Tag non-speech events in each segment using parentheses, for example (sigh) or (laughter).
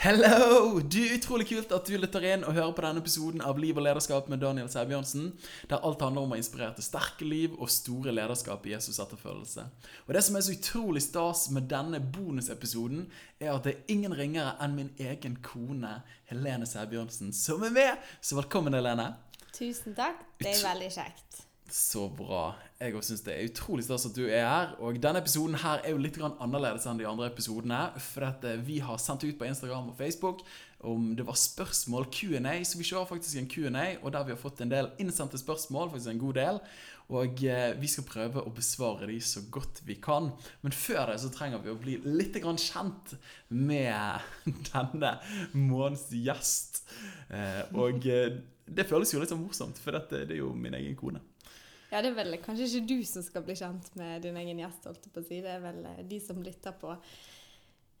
Hello! Du, Utrolig kult at du lytter inn og hører på denne episoden av Liv og lederskap med Daniel Sæbjørnsen, der alt handler om å inspirere til sterke liv og store lederskap i Jesus' etterfølgelse. Og Det som er så utrolig stas med denne bonusepisoden, er at det er ingen ringere enn min egen kone Helene Sæbjørnsen som er med. Så velkommen, Helene. Tusen takk. Det er veldig kjekt. Så bra. Jeg også syns det er utrolig stas at du er her. Og denne episoden her er jo litt annerledes enn de andre episodene. For eh, vi har sendt ut på Instagram og Facebook om det var spørsmål, Q&A. Så vi kjører faktisk en Q&A, og der vi har fått en del innsendte spørsmål. faktisk en god del, Og eh, vi skal prøve å besvare de så godt vi kan. Men før det så trenger vi å bli litt kjent med (laughs) denne månedens gjest. Eh, og det føles jo litt sånn morsomt, for dette det er jo min egen kone. Ja, det er vel kanskje ikke du som skal bli kjent med din egen gjest, holdt jeg på å si. Det er vel eh, de som lytter på,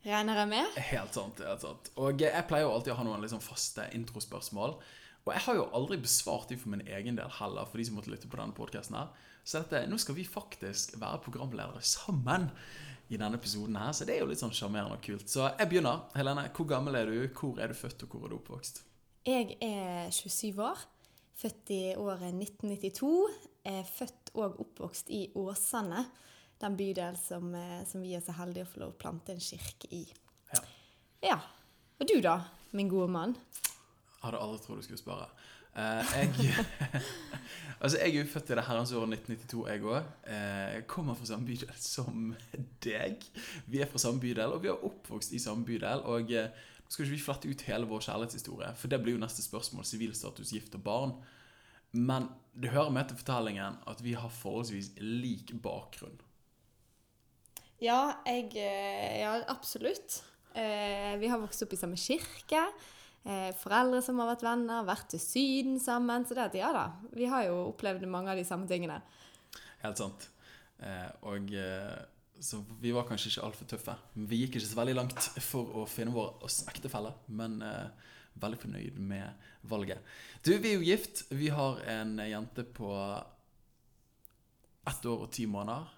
regner jeg med. Helt sant. helt sant. Og jeg pleier jo alltid å ha noen liksom faste introspørsmål. Og jeg har jo aldri besvart de for min egen del heller, for de som måtte lytte på denne podkasten her. Så dette, nå skal vi faktisk være programledere sammen i denne episoden her, så det er jo litt sånn sjarmerende og kult. Så jeg begynner. Helene, hvor gammel er du? Hvor er du født, og hvor er du oppvokst? Jeg er 27 år. Født i året 1992 er født og oppvokst i Åsane. Den bydel som, eh, som, vi er så heldige å få lov å plante en kirke i. Ja. ja. Og du da, min gode mann? Hadde aldri trodd du skulle spørre. Uh, jeg, (laughs) altså jeg er jo født i det herrens år 1992, jeg òg. Uh, jeg kommer fra samme bydel (laughs) som deg. Vi er fra samme bydel, og vi har oppvokst i samme bydel. Og uh, nå skal ikke vi flette ut hele vår kjærlighetshistorie, for det blir jo neste spørsmål. Sivilstatus, gift og barn. Men det hører med til fortellingen at vi har forholdsvis lik bakgrunn. Ja, jeg eh, Ja, absolutt. Eh, vi har vokst opp i samme kirke. Eh, foreldre som har vært venner, vært til Syden sammen. Så det at, ja da, vi har jo opplevd mange av de samme tingene. Helt sant. og så vi var kanskje ikke altfor tøffe. Vi gikk ikke så veldig langt for å finne vår ektefelle, men veldig fornøyd med valget. Du, vi er jo gift. Vi har en jente på ett år og ti måneder.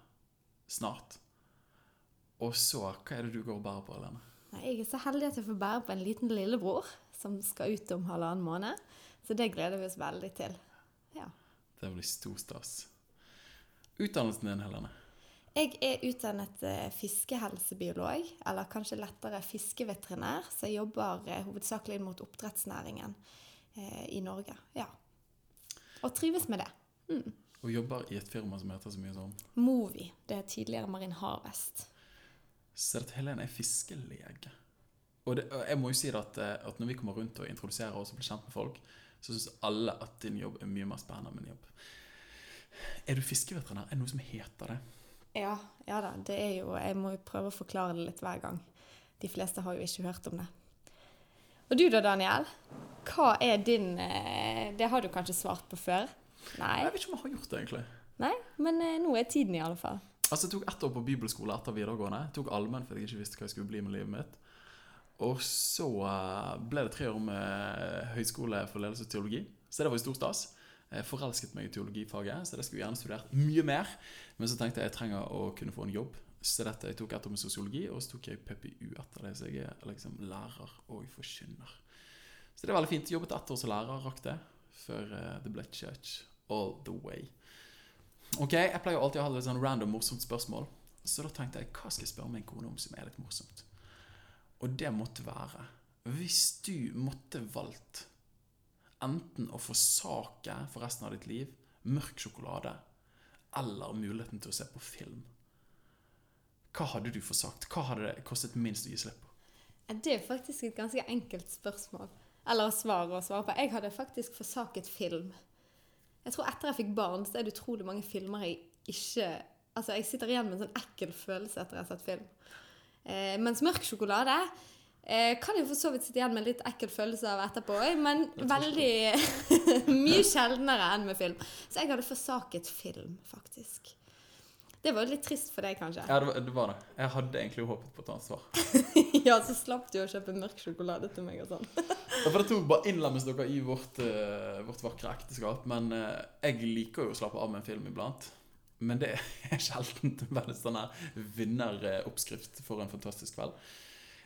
Snart. Og så, hva er det du går og bærer på, Helene? Jeg er så heldig at jeg får bære på en liten lillebror som skal ut om halvannen måned. Så det gleder vi oss veldig til. Ja. Det blir stor stas. Utdannelsen din, Helene? Jeg er utdannet eh, fiskehelsebiolog, eller kanskje lettere fiskeveterinær, så jeg jobber eh, hovedsakelig mot oppdrettsnæringen eh, i Norge. Ja. Og trives med det. Mm. Og jobber i et firma som heter så mye sånn? Movi. Det er tidligere Marin Harvest. Så at Helen er fiskelege. Og, det, og jeg må jo si at, at, når vi kommer rundt og introduserer oss og blir kjent med folk, så syns alle at din jobb er mye mer spennende enn min jobb. Er du fiskeveterinær? Er det noe som heter det? Ja, ja da. Det er jo Jeg må jo prøve å forklare det litt hver gang. De fleste har jo ikke hørt om det. Og du da, Daniel? Hva er din eh, Det har du kanskje svart på før? Nei? Jeg vet ikke om jeg har gjort det, egentlig. Nei, Men eh, nå er tiden, i alle fall. Altså, Jeg tok ett år på bibelskole etter videregående. Jeg tok allmenn fordi jeg ikke visste hva jeg skulle bli med livet mitt. Og så eh, ble det tre år med høyskole for ledelse og teologi. Så det var jo stor stas. Jeg forelsket meg i teologifaget, så det skulle jeg gjerne studert mye mer. Men så tenkte jeg jeg trenger å kunne få en jobb. Så dette, jeg tok etter med sosiologi, og så tok jeg PPU etter det. Så jeg er liksom lærer og forkynner. Så det er veldig fint. Jobbet ett år som lærer, rakk det. Før uh, det ble church all the way. Ok, Jeg pleier alltid å ha litt sånn random morsomt spørsmål. Så da tenkte jeg hva skal jeg spørre min kone om som er litt morsomt? Og det måtte være Hvis du måtte valgt enten å forsake for resten av ditt liv mørk sjokolade eller muligheten til å se på film. Hva hadde du forsagt? Hva hadde det kostet minst å gi slipp på? Det er faktisk et ganske enkelt spørsmål. Eller svar å svare på. Jeg hadde faktisk forsaket film. Jeg tror etter jeg fikk barn, så er det utrolig mange filmer jeg ikke Altså, jeg sitter igjen med en sånn ekkel følelse etter jeg har sett film. Eh, mens mørk sjokolade Eh, kan jo for så vidt sitte igjen med en litt ekkel følelse av etterpå, men veldig (laughs) mye sjeldnere enn med film. Så jeg hadde forsaket film, faktisk. Det var jo litt trist for deg, kanskje. Ja, det var, det var det. Jeg hadde egentlig håpet på et annet svar. (laughs) ja, så slapp du å kjøpe mørk sjokolade til meg og sånn. (laughs) Ja, For det tok bare innlemmes dere i vårt, uh, vårt vakre ekteskap. Men uh, jeg liker jo å slappe av med en film iblant. Men det er sjelden veldig sånn her vinneroppskrift for en fantastisk kveld.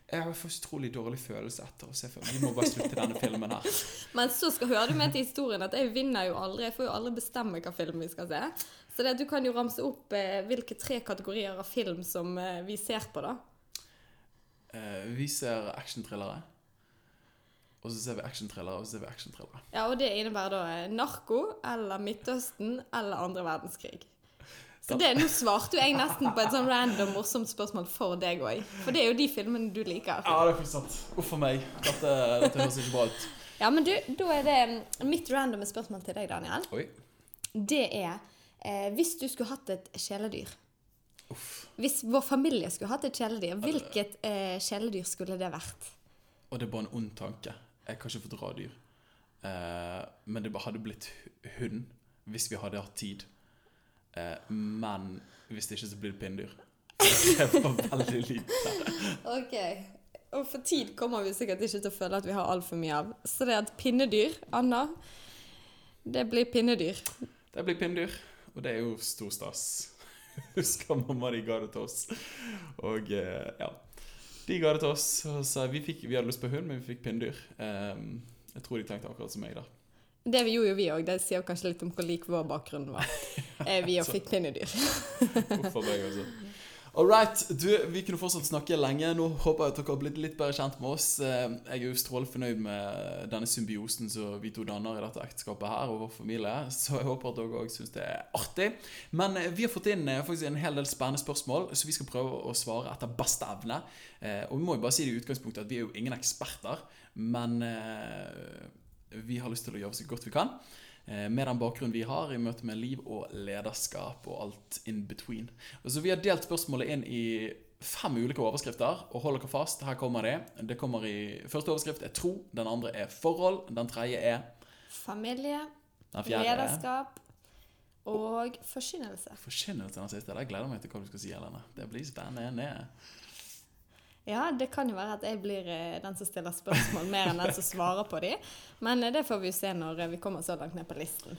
Jeg har fått utrolig dårlig følelse etter å se filmen. Vi må bare slutte denne filmen her. (laughs) Men så skal høre du med til historien at jeg vinner jo aldri. Jeg får jo aldri bestemme hva film vi skal se. Så det, du kan jo ramse opp eh, hvilke tre kategorier av film som eh, vi ser på, da. Eh, vi ser actionthrillere. Og så ser vi actionthrillere, og så ser vi actionthrillere. Ja, Og det innebærer da eh, narko eller Midtøsten eller andre verdenskrig. Så det, Nå svarte jo jeg nesten på et sånn random morsomt spørsmål for deg òg. For det er jo de filmene du liker. Ja, det er faktisk sant. Uff a meg. Dette, dette høres ikke bra ut. Ja, men du, da er det mm, mitt randomme spørsmål til deg, Daniel. Oi. Det er eh, Hvis du skulle hatt et kjæledyr Uff. Hvis vår familie skulle hatt et kjæledyr, hvilket eh, kjæledyr skulle det vært? Og det er bare en ond tanke. Jeg kan ikke fordra dyr. Eh, men det hadde blitt hund hvis vi hadde hatt tid. Eh, men hvis det ikke, så blir det pinndyr. (laughs) Det var veldig lite. Ok. Og for tid kommer vi sikkert ikke til å føle at vi har altfor mye av. Så det er et pinnedyr, Anna, det blir pinnedyr. Det blir pinndyr, og det er jo stor stas. Husker mamma de ga det til oss. Og eh, ja. De ga det til oss, og sa vi, fikk, vi hadde lyst på hund, men vi fikk pinndyr. Um, jeg tror de tenkte akkurat som meg der. Det vi gjorde jo vi òg. Det sier kanskje litt om hvor lik vår bakgrunn var. (laughs) Eh, Vi òg fikk pinnedyr. Uff meg, altså. All right. Du, vi kunne fortsatt snakke lenge. Nå håper jeg at dere har blitt litt bedre kjent med oss. Eh, Jeg er jo strålende fornøyd med denne symbiosen som vi to danner i dette ekteskapet her, og vår familie. Så jeg håper at dere òg syns det er artig. Men eh, vi har fått inn faktisk en hel del spennende spørsmål, så vi skal prøve å svare etter beste evne. Og vi må jo bare si det i utgangspunktet at vi er jo ingen eksperter, men vi har lyst til å gjøre så godt vi kan. eh, Med den bakgrunnen vi har i møte med liv og lederskap og alt in between. Så Vi har delt spørsmålet inn i fem ulike overskrifter. Og hold dere fast, her kommer de. Det kommer i Første overskrift er tro, den andre er forhold, den tredje er Familie, er lederskap og forkynnelse. forkynnelse. Den siste. Jeg gleder meg til hva du skal si, Helene. Det blir spennende. Ja, det kan jo være at jeg blir eh, den som stiller spørsmål, mer enn den som svarer på de. Men eh, det får vi jo se når eh, vi kommer så langt ned på listen.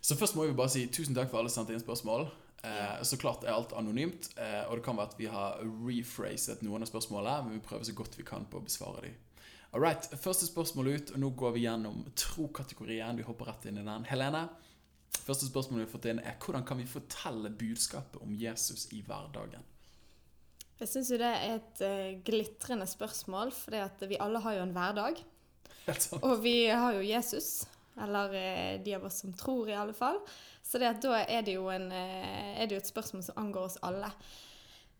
Så først må vi bare si tusen takk for alle sendte inn spørsmål. Eh, så klart er alt anonymt, eh, og det kan være at vi har refraset noen av spørsmålene, men vi prøver så godt vi kan på å besvare de. All right, første spørsmål ut, og nå går vi gjennom tro-kategorien. Vi hopper rett inn i den. Helene, første spørsmål vi har fått inn er hvordan kan vi fortelle budskapet om Jesus i hverdagen? Jeg syns jo det er et uh, glitrende spørsmål, for vi alle har jo en hverdag. (laughs) Og vi har jo Jesus. Eller uh, de av oss som tror, i alle fall. Så det at da er det, jo en, uh, er det jo et spørsmål som angår oss alle.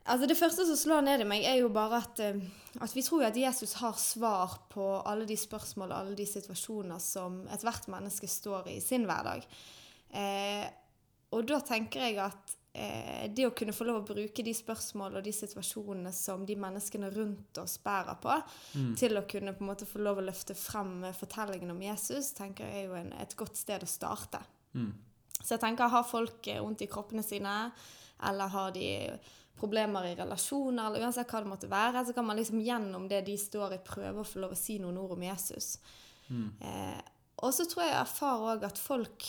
Altså Det første som slår ned i meg, er jo bare at, at vi tror jo at Jesus har svar på alle de spørsmål og alle de situasjoner som ethvert menneske står i i sin hverdag. Og da tenker jeg at eh, det å kunne få lov å bruke de spørsmålene og de situasjonene som de menneskene rundt oss bærer på, til å kunne på en måte få lov å løfte frem eh, fortellingen om Jesus, tenker jeg er jo en, et godt sted å starte. Mm. Så jeg tenker, har folk eh, vondt i kroppene sine, eller har de problemer i relasjoner, eller uansett hva det måtte være, så kan man liksom gjennom det de står i, prøve å få lov å si noen ord om Jesus. Eh, og så tror jeg jeg erfarer òg at folk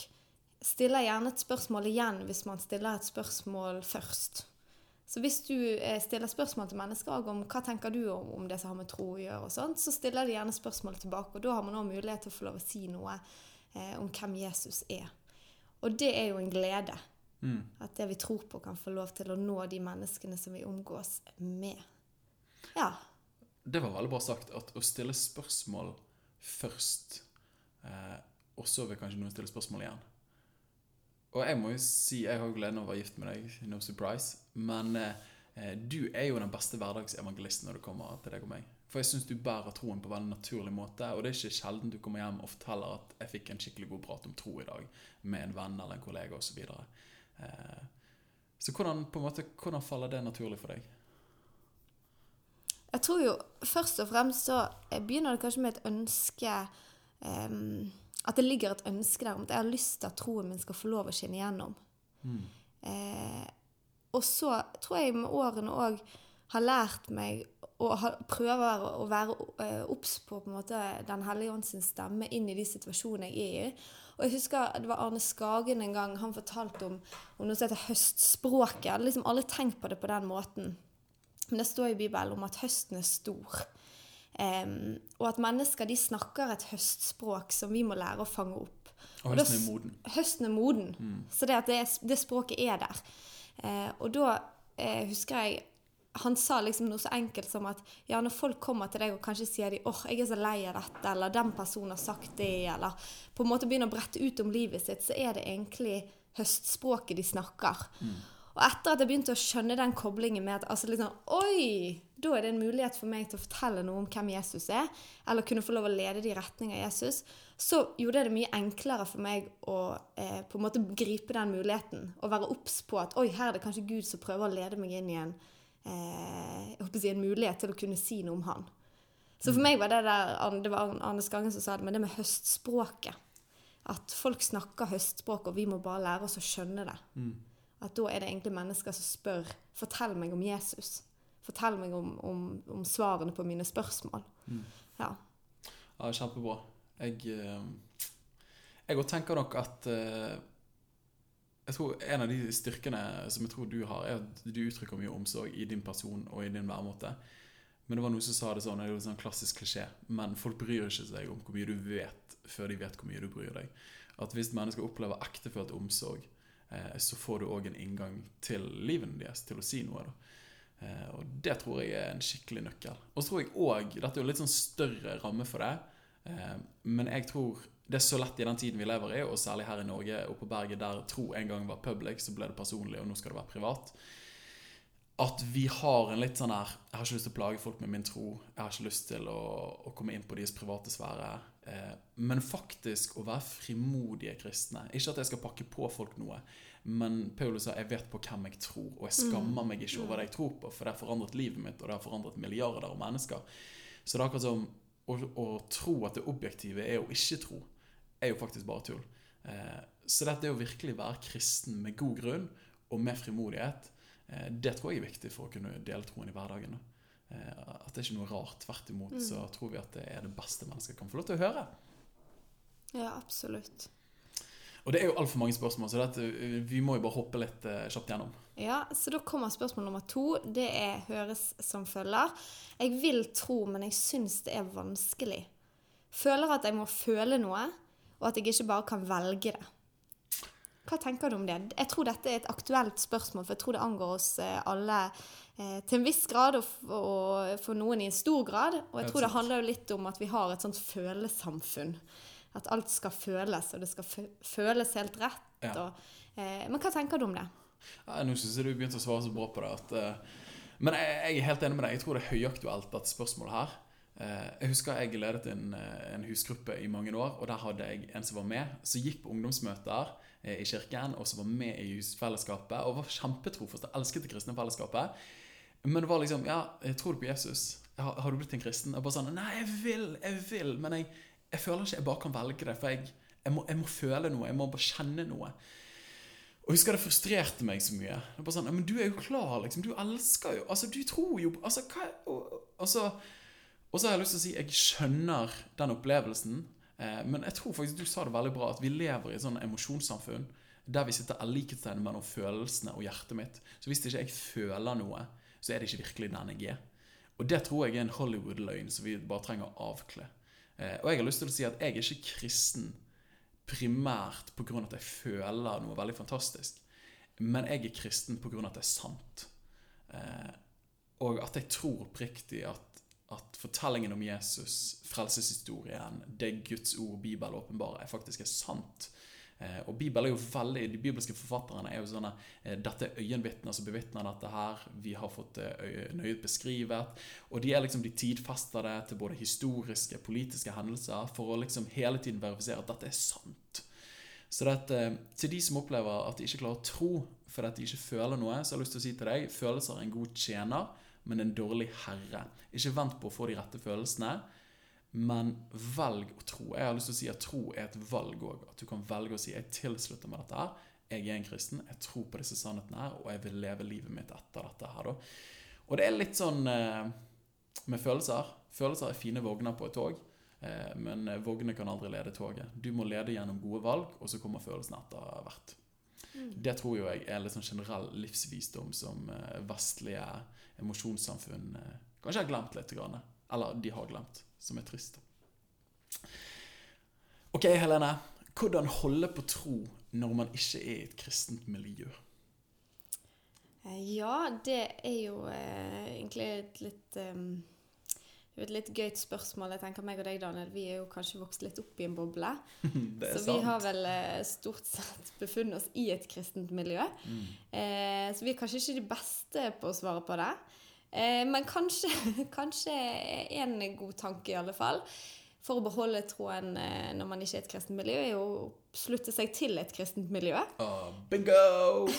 stiller gjerne et spørsmål igjen hvis man stiller et spørsmål først. Så hvis du eh, stiller spørsmål til mennesker om hva tenker du om, om det som har med tro å gjøre, sånt, så stiller de gjerne spørsmål tilbake, og da har man også mulighet til å få lov å si noe eh, om hvem Jesus er. Og det er jo en glede. Mm. At det vi tror på, kan få lov til å nå de menneskene som vi omgås med. Ja. Det var veldig bra sagt at å stille spørsmål først, eh, og så vil kanskje noen stille spørsmål igjen. Og jeg må jo si, jeg har gleden av å være gift med deg, no surprise, men eh, du er jo den beste hverdagsevangelisten når det kommer til deg og meg. For jeg syns du bærer troen på en veldig naturlig måte, og det er ikke sjelden du kommer hjem og forteller at jeg fikk en skikkelig god prat om tro i dag med en venn eller en kollega osv. Så, videre. eh, så hvordan, på en måte, hvordan faller det naturlig for deg? Jeg tror jo først og fremst så begynner det kanskje med et ønske em, At det ligger et ønske der om at jeg har lyst til at troen min skal få lov å skinne igjennom. Mm. Eh, og så tror jeg med årene òg har lært meg og ha, prøver å være eh, obs på, på måte, Den hellige ånd sin stemme inn i de situasjonene jeg er i. Og jeg husker Det var Arne Skagen en gang han fortalte om, om noe som heter høstspråket. Jeg hadde liksom aldri tenkt på det på den måten. Men det står i Bibelen om at høsten er stor. Um, og at mennesker de snakker et høstspråk som vi må lære å fange opp. Og høsten er moden. Høsten er moden. Mm. Så det at det, det, språket er der. Uh, og da uh, husker jeg han sa liksom noe så enkelt som at ja, når folk kommer til deg og kanskje sier de, åh, oh, jeg er så lei av dette, eller den personen har sagt det, eller på en måte begynner å brette ut om livet sitt, så er det egentlig høstspråket de snakker. Mm. Og etter at jeg begynte å skjønne den koblingen med at altså liksom, Oi! Da er det en mulighet for meg til å fortelle noe om hvem Jesus er, eller kunne få lov å lede de retning av Jesus, så gjorde det mye enklere for meg å eh, på en måte gripe den muligheten. Og være obs på at oi, her er det kanskje Gud som prøver å lede meg inn i en, eh, si, en mulighet til å kunne si noe om han. Så for mm. meg var det der, det var Arne Skangen som sa det, men det med høstspråket. At folk snakker høstspråk, og vi må bare lære oss å skjønne det. Mm. At da er det egentlig mennesker som spør Fortell meg om Jesus. Fortell meg om, om, om svarene på mine spørsmål. Mm. Ja. ja. Kjempebra. Jeg eh, Jeg tenker nok at eh, jeg tror En av de styrkene som jeg tror du har, er at du uttrykker mye omsorg i din person og i din væremåte. Men det var noen som sa det sånn, det er en sånn klassisk klisjé, men folk bryr ikke seg om hvor mye du vet, før de vet hvor mye du bryr deg. At hvis mennesker opplever ektefølt omsorg, Eh, så får du òg en inngang til livene deres, til å si noe. da. Eh, og det tror jeg er en skikkelig nøkkel. Og så tror jeg òg Dette er jo litt sånn større ramme for det, eh, men jeg tror det er så lett i den tiden vi lever i, og særlig her i Norge og på berget, der tro en gang var public, så ble det personlig, og nå skal det være privat. At vi har en litt sånn her Jeg har ikke lyst til å plage folk med min tro. Jeg har ikke lyst til å, å komme inn på deres private sfære. Eh, men faktisk å være frimodige kristne. Ikke at jeg skal pakke på folk noe, men Paulus sa jeg vet på hvem jeg tror, og jeg skammer meg ikke over det jeg tror på, for det har forandret livet mitt, og det har forandret milliarder av mennesker. Så det er akkurat som å, å tro at det objektive er å ikke tro, er jo faktisk bare tull. Eh, så dette er å virkelig være kristen med god grunn og med frimodighet. Eh, det tror jeg er viktig for å kunne dele troen i hverdagen. Eh, at det er ikke noe rart. Tvert imot så mm. tror vi at det er det beste mennesker kan få lov til å høre. Ja, absolutt. Og det er jo altfor mange spørsmål, så dette, eh, vi må jo bare hoppe litt uh, kjapt gjennom. Ja, så da kommer spørsmål nummer to. Det er, høres som følger. Jeg vil tro, men jeg syns det er vanskelig. Føler at jeg må føle noe, og at jeg ikke bare kan velge det. Hva tenker du om det? Jeg tror dette er et aktuelt spørsmål, for jeg tror det angår oss alle Eh, til en viss grad, og, og, for noen i en stor grad. Og jeg tror det handler jo litt om at vi har et sånt følesamfunn. At alt skal føles, og det skal føles helt rett. Ja. Og, eh, men hva tenker du om det? Ja, nå syns jeg du begynte å svare så bra på det. At, uh, men jeg, jeg, er helt enig med deg. Jeg tror det er høyaktuelt, dette spørsmålet her. Uh, jeg husker jeg ledet en, en, husgruppe i mange år, og der hadde jeg en som var med, som gikk på ungdomsmøter uh, i kirken, og som var med i husfellesskapet, og var kjempetrofast og elsket det kristne fellesskapet. Men det var liksom Ja, jeg tror du på Jesus? Har, har, du blitt en kristen? Og bare sånn Nei, jeg vil, jeg vil, men jeg, jeg føler ikke jeg bare kan velge det. For jeg, jeg, må, jeg, må, føle noe. Jeg må bare kjenne noe. Og husker det frustrerte meg så mye. Det er bare sånn, Men du er jo klar, liksom. Du elsker jo Altså, du tror jo Altså, hva og, og så har jeg lyst til å si jeg skjønner den opplevelsen. Eh, men jeg tror faktisk du sa det veldig bra, at vi lever i et sånn emosjonssamfunn der vi sitter likhetstegn mellom følelsene og hjertet mitt. Så hvis ikke jeg føler noe, så er det ikke virkelig den jeg er. Og det tror jeg er en Hollywood-løgn som vi bare trenger å avkle. Eh, og jeg har lyst til å si at jeg er ikke kristen primært pga. at jeg føler noe veldig fantastisk. Men jeg er kristen pga. at det er sant. Eh, og at jeg tror oppriktig at, at fortellingen om Jesus, frelseshistorien, det Guds ord, Bibelen åpenbarer, faktisk er sant. Eh, og Bibelen er jo veldig, De bibelske forfatterne er jo sånne eh, Dette er øyenvitner som bevitner dette her. Vi har fått det nøye beskrivet. Og de er liksom de tidfester det til både historiske, politiske hendelser for å liksom hele tiden verifisere at dette er sant. Så dette, til de som opplever at de ikke klarer å tro fordi de ikke føler noe, så har jeg lyst til å si til deg følelser er en god tjener, men en dårlig herre. Ikke vent på å få de rette følelsene. Men velg å tro. Jeg har lyst til å si at tro er et valg òg. At du kan velge å si 'jeg tilslutter meg dette her'. jeg er en kristen, jeg tror på disse sannhetene her, og jeg vil leve livet mitt etter dette her, da. Og det er litt sånn eh, med følelser. Følelser er fine vogner på et tog, eh, men vognene kan aldri lede toget. Du må lede gjennom gode valg, og så kommer følelsene etter hvert. Det tror jo jeg er litt sånn generell livsvisdom som eh, vestlige emosjonssamfunn kanskje har glemt litt. Eller de har glemt, som er trist. Ok, Helene. Hvordan holde på tro når man ikke er i et kristent miljø? Eh, Ja, det er jo eh, egentlig et litt jo et litt gøyt spørsmål. Jeg tenker meg og deg, Daniel, Vi er jo kanskje vokst litt opp i en boble. (laughs) Så vi har vel eh, stort sett befunnet oss i et kristent miljø. Mm. Eh, så vi er kanskje ikke de beste på å svare på det. Eh, men kanskje, (laughs) kanskje en god tanke, i alle fall, for å beholde troen eh, når man ikke er et kristent miljø, er jo å slutte seg til et kristent miljø. Ah, bingo! (laughs)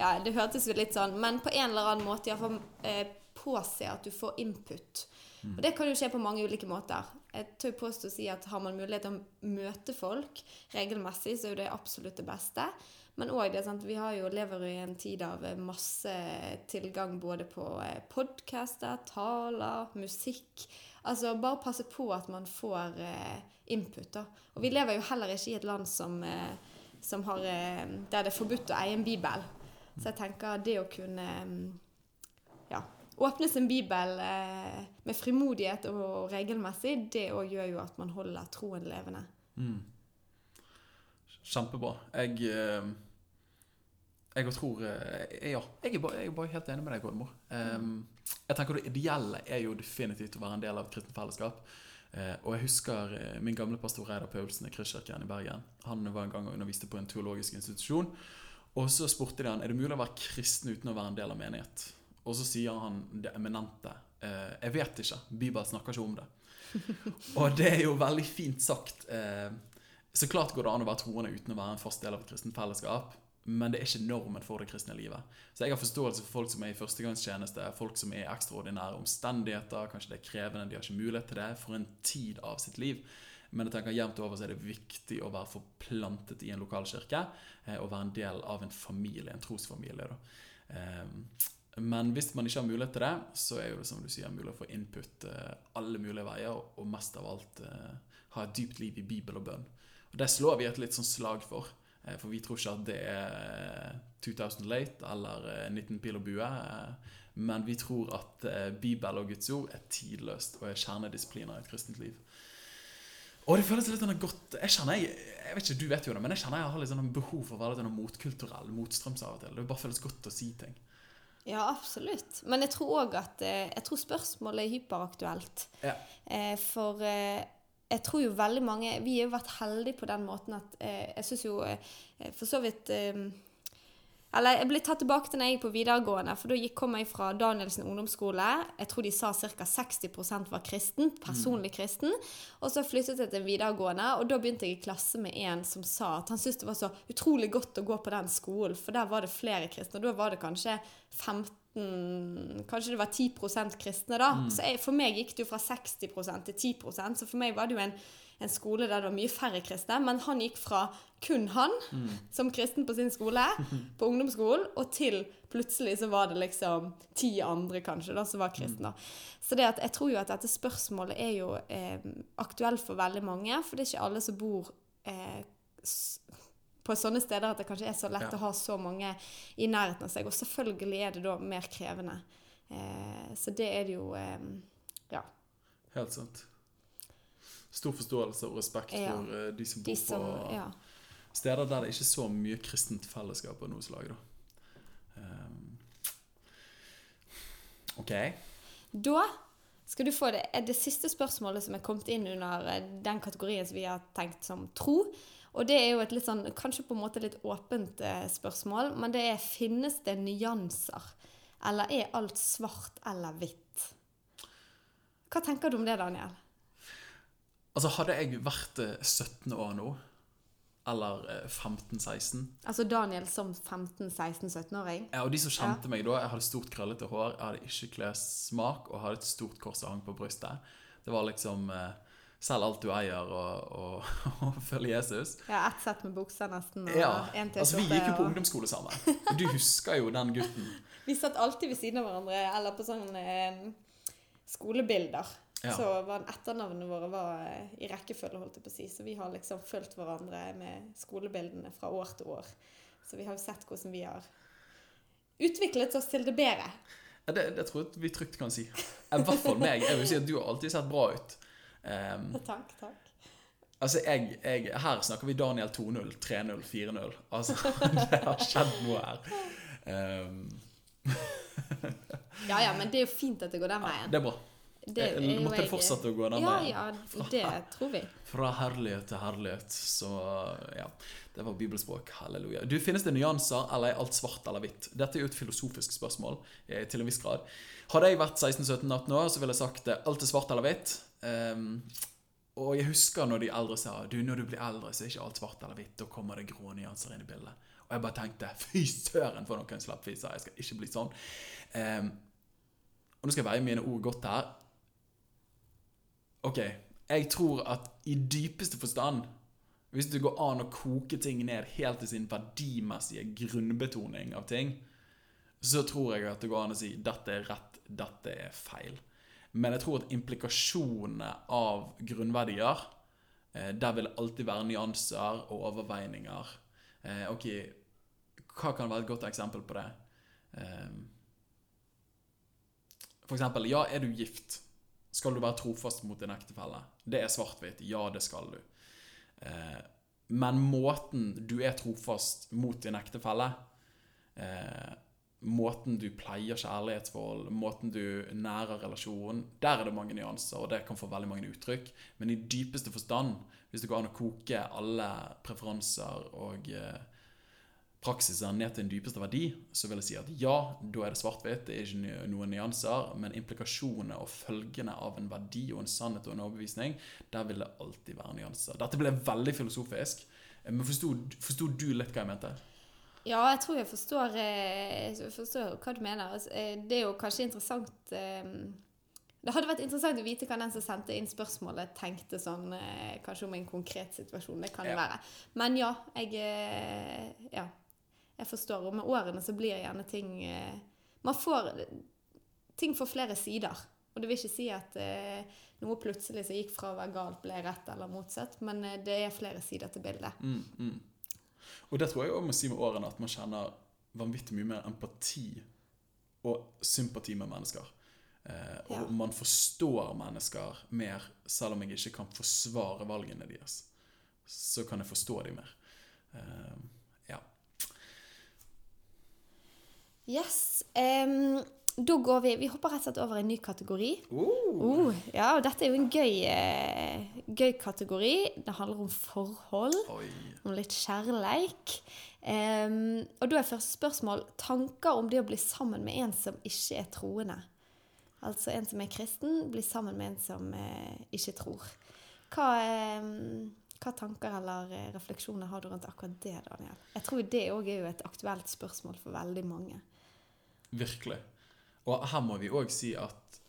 Ja, det hørtes jo litt sånn, men på en eller annen måte iallfall eh, påse at du får input. Og det kan jo skje på mange ulike måter. Jeg tør påstå å si at har man mulighet til å møte folk regelmessig, så er jo det absolutt det beste. Men òg det sant, vi har jo, lever i en tid av eh, masse tilgang både på eh, podcaster, taler, musikk. Altså bare passe på at man får eh, input, da. Og vi lever jo heller ikke i et land som, som har, der det er forbudt å eie en bibel. Så jeg tenker det å kunne mm, ja, åpne sin bibel med frimodighet og regelmessig, det òg gjør jo at man holder troen levende. Mm. Kjempebra. Jeg Jeg tror eh, Ja, jeg er, bare, jeg er bare helt enig med deg, Oddmor. Um, jeg tenker Det ideelle er jo definitivt å være en del av et kristent fellesskap. Uh, og jeg husker eh, min gamle pastor Reidar Paulsen i Kristkirken i Bergen. Han var en gang og underviste på en teologisk institusjon. Og så spurte de han er det mulig å være kristen uten å være en del av menighet. Og så sier han det eminente. Uh, jeg vet ikke. Bibelen snakker ikke om det. (laughs) og det er jo veldig fint sagt. Uh, så klart går det an å være troende uten å være en fast del av et kristent fellesskap. Men det er ikke normen for det kristne livet. Så jeg har forståelse for folk som er i førstegangstjeneste, folk som er i ekstraordinære omstendigheter. Kanskje det er krevende, de har ikke mulighet til det for en tid av sitt liv. Men jeg tenker jevnt over så er det viktig å være forplantet i en lokalkirke eh, og være en del av en familie, en trosfamilie. Da. Eh, men hvis man ikke har mulighet til det, så er det som du sier, mulig å få input eh, alle mulige veier, og mest av alt eh, ha et dypt liv i Bibel og bønn. Og Det slår vi et litt sånn slag for, for vi tror ikke at det er 2000 late eller eh, 19 pil og bue. eh, Men vi tror at eh, Bibel og Guds ord er tidløst og er kjernedisipliner i et kristent liv. Og det føles litt sånn godt Jeg kjenner jeg, jeg vet ikke, du vet jo det, men jeg kjenner jeg har litt sånn behov for å være litt sånn motkulturell, motstrøms av og til. Det bare føles godt å si ting. Ja, absolutt. Men jeg tror òg at eh, Jeg tror spørsmålet er hyperaktuelt. Ja. Eh, for eh, jeg tror jo veldig mange Vi har jo vært heldige på den måten at eh, jeg syns jo eh, for så vidt eh, Eller jeg ble tatt tilbake til når jeg gikk på videregående, for da kom jeg fra Danielsen ungdomsskole. Jeg tror de sa ca. 60% var kristen, personlig kristen. Og så flyttet jeg til videregående, og da begynte jeg i klasse med en som sa at han syntes det var så utrolig godt å gå på den skolen, for der var det flere kristne. Og da var det kanskje 15 Kanskje det var 10% kristne, da. Så jeg, for meg gikk det jo fra 60% til 10% så for meg var det jo en, en skole der det var mye færre kristne. Men han gikk fra kun han (laughs) som kristen på sin skole, (laughs) på ungdomsskolen, og til plutselig så var det liksom ti andre kanskje da, som var kristne. Så det at, jeg tror jo at dette spørsmålet er jo eh, aktuelt for veldig mange, for det er ikke alle som bor eh, på sånne steder at det kanskje er så lett Ja. å ha så mange i nærheten av seg. Og selvfølgelig er det da mer krevende. Eh, så det er det jo eh, Ja. Helt sant. Stor forståelse og respekt Ja. for eh, de som De bor som på Ja. steder der det ikke er så mye kristent fellesskap av noe slag. Da. Um, ok. Da skal du få det, er det siste spørsmålet som er kommet inn under eh, den kategorien som vi har tenkt som tro. Og det er jo et litt sånn, kanskje på en måte litt åpent eh, spørsmål, men det er finnes det nyanser? Eller er alt svart eller hvitt? Hva tenker du om det, Daniel? Altså, hadde jeg vært eh, 17 år nå, eller eh, 15-16 Altså Daniel som 15-16-17-åring? ja, Og de som kjente meg da, jeg hadde stort krøllete hår, jeg hadde ikke klessmak og hadde et stort kors som hang på brystet. Det var liksom eh, Selg alt du eier, og, og, (laughs) og følg Jesus. Ja, ett sett med bukser nesten. Ja, altså Vi gikk jo på og- ungdomsskole sammen. Du husker jo den gutten. (laughs) Vi satt alltid ved siden av hverandre, eller på sånne eh, skolebilder. Ja. Så var etternavnene våre var eh, i rekkefølge, holdt jeg på å si. Så vi har liksom fulgt hverandre med skolebildene fra år til år. Så vi har jo sett hvordan vi har utviklet oss til det bedre. Ja, Det, det tror jeg vi trygt kan si. I hvert fall meg. Jeg vil si at du har alltid sett bra ut. Um, (laughs) Takk, takk. altså, jeg, jeg, Her snakker vi Daniel 2-0, 3-0, 4-0. Altså, (laughs) det har skjedd noe her. Um, (laughs) Ja ja, men det er jo fint at det går den veien. det er bra. Det Jeg måtte jeg- fortsette å gå den Ja veien. ja, det tror vi. Fra herlighet til herlighet. Så ja, det var bibelspråk. Halleluja. Du, Finnes det nyanser, eller er alt svart eller hvitt? Dette er jo et filosofisk spørsmål eh, til en viss grad. Hadde jeg vært 16-17-18 år, så ville jeg sagt eh, alt er svart eller hvitt. Ehm, og jeg husker når de eldre sa du, når du blir eldre, så er ikke alt svart eller hvitt. Da kommer det grå nyanser inn i bildet. Og jeg bare tenkte fy søren for noen slappfiser. Jeg skal ikke bli sånn. Um, og nå skal jeg veie mine ord godt her. Ok, jeg tror at i dypeste forstand Hvis det går an å koke ting ned helt til sin verdimessige grunnbetoning av ting, så tror jeg at det går an å si dette er rett, dette er feil. Men jeg tror at implikasjonene av grunnverdier eh, Der vil alltid være nyanser og overveininger. Eh, ok, hva kan være et godt eksempel på det? Eh, for eksempel, ja, er du gift? Skal du være trofast mot din ektefelle? Det er svart-hvitt. Ja, det skal du. Eh, men måten du er trofast mot din ektefelle Måten du pleier kjærlighetsforhold, måten du nærer relasjonen Der er det mange nyanser, og det kan få veldig mange uttrykk. Men i dypeste forstand, hvis det går an å koke alle preferanser og eh, praksiser ned til en dypeste verdi, så vil jeg si at ja, da er det svart-hvitt, det er ikke noen nyanser, men implikasjonene og følgene av en verdi og en sannhet og en overbevisning, der vil det alltid være nyanser. Dette ble veldig filosofisk, eh, men forsto du litt hva jeg mente? Ja, jeg tror jeg forstår, eh, jeg forstår hva du mener. Altså, eh, Det er jo kanskje interessant eh, Det hadde vært interessant å vite hva den som sendte inn spørsmålet, tenkte sånn Kanskje om en konkret situasjon. Det kan det Ja. være. Men ja, jeg Ja. Jeg forstår. Og med årene så blir gjerne ting Man får Ting får flere sider. Og det vil ikke si at noe plutselig som gikk fra å være galt, ble rett eller motsatt, men det er flere sider til bildet. Mm, mm. Og det tror jeg også må si med årene at man kjenner vanvittig mye mer empati og sympati med mennesker. Eh, og Ja. man forstår mennesker mer, selv om jeg ikke kan forsvare valgene deres. Så kan jeg forstå dem mer. Eh, ja. Yes. em, da går vi Vi hopper rett og slett over i en ny kategori. Uh. Uh, ja, og dette er jo en gøy, eh, gøy kategori. Det handler om forhold, Oi. om litt kjærleik. Um, og da er første spørsmål tanker om det å bli sammen med en som ikke er troende. Altså en som er kristen, blir sammen med en som eh, ikke tror. Hva, em, hva tanker eller eh, refleksjoner har du rundt akkurat det, Daniel? Jeg tror det òg er jo et aktuelt spørsmål for veldig mange. Virkelig. Og her må vi òg si at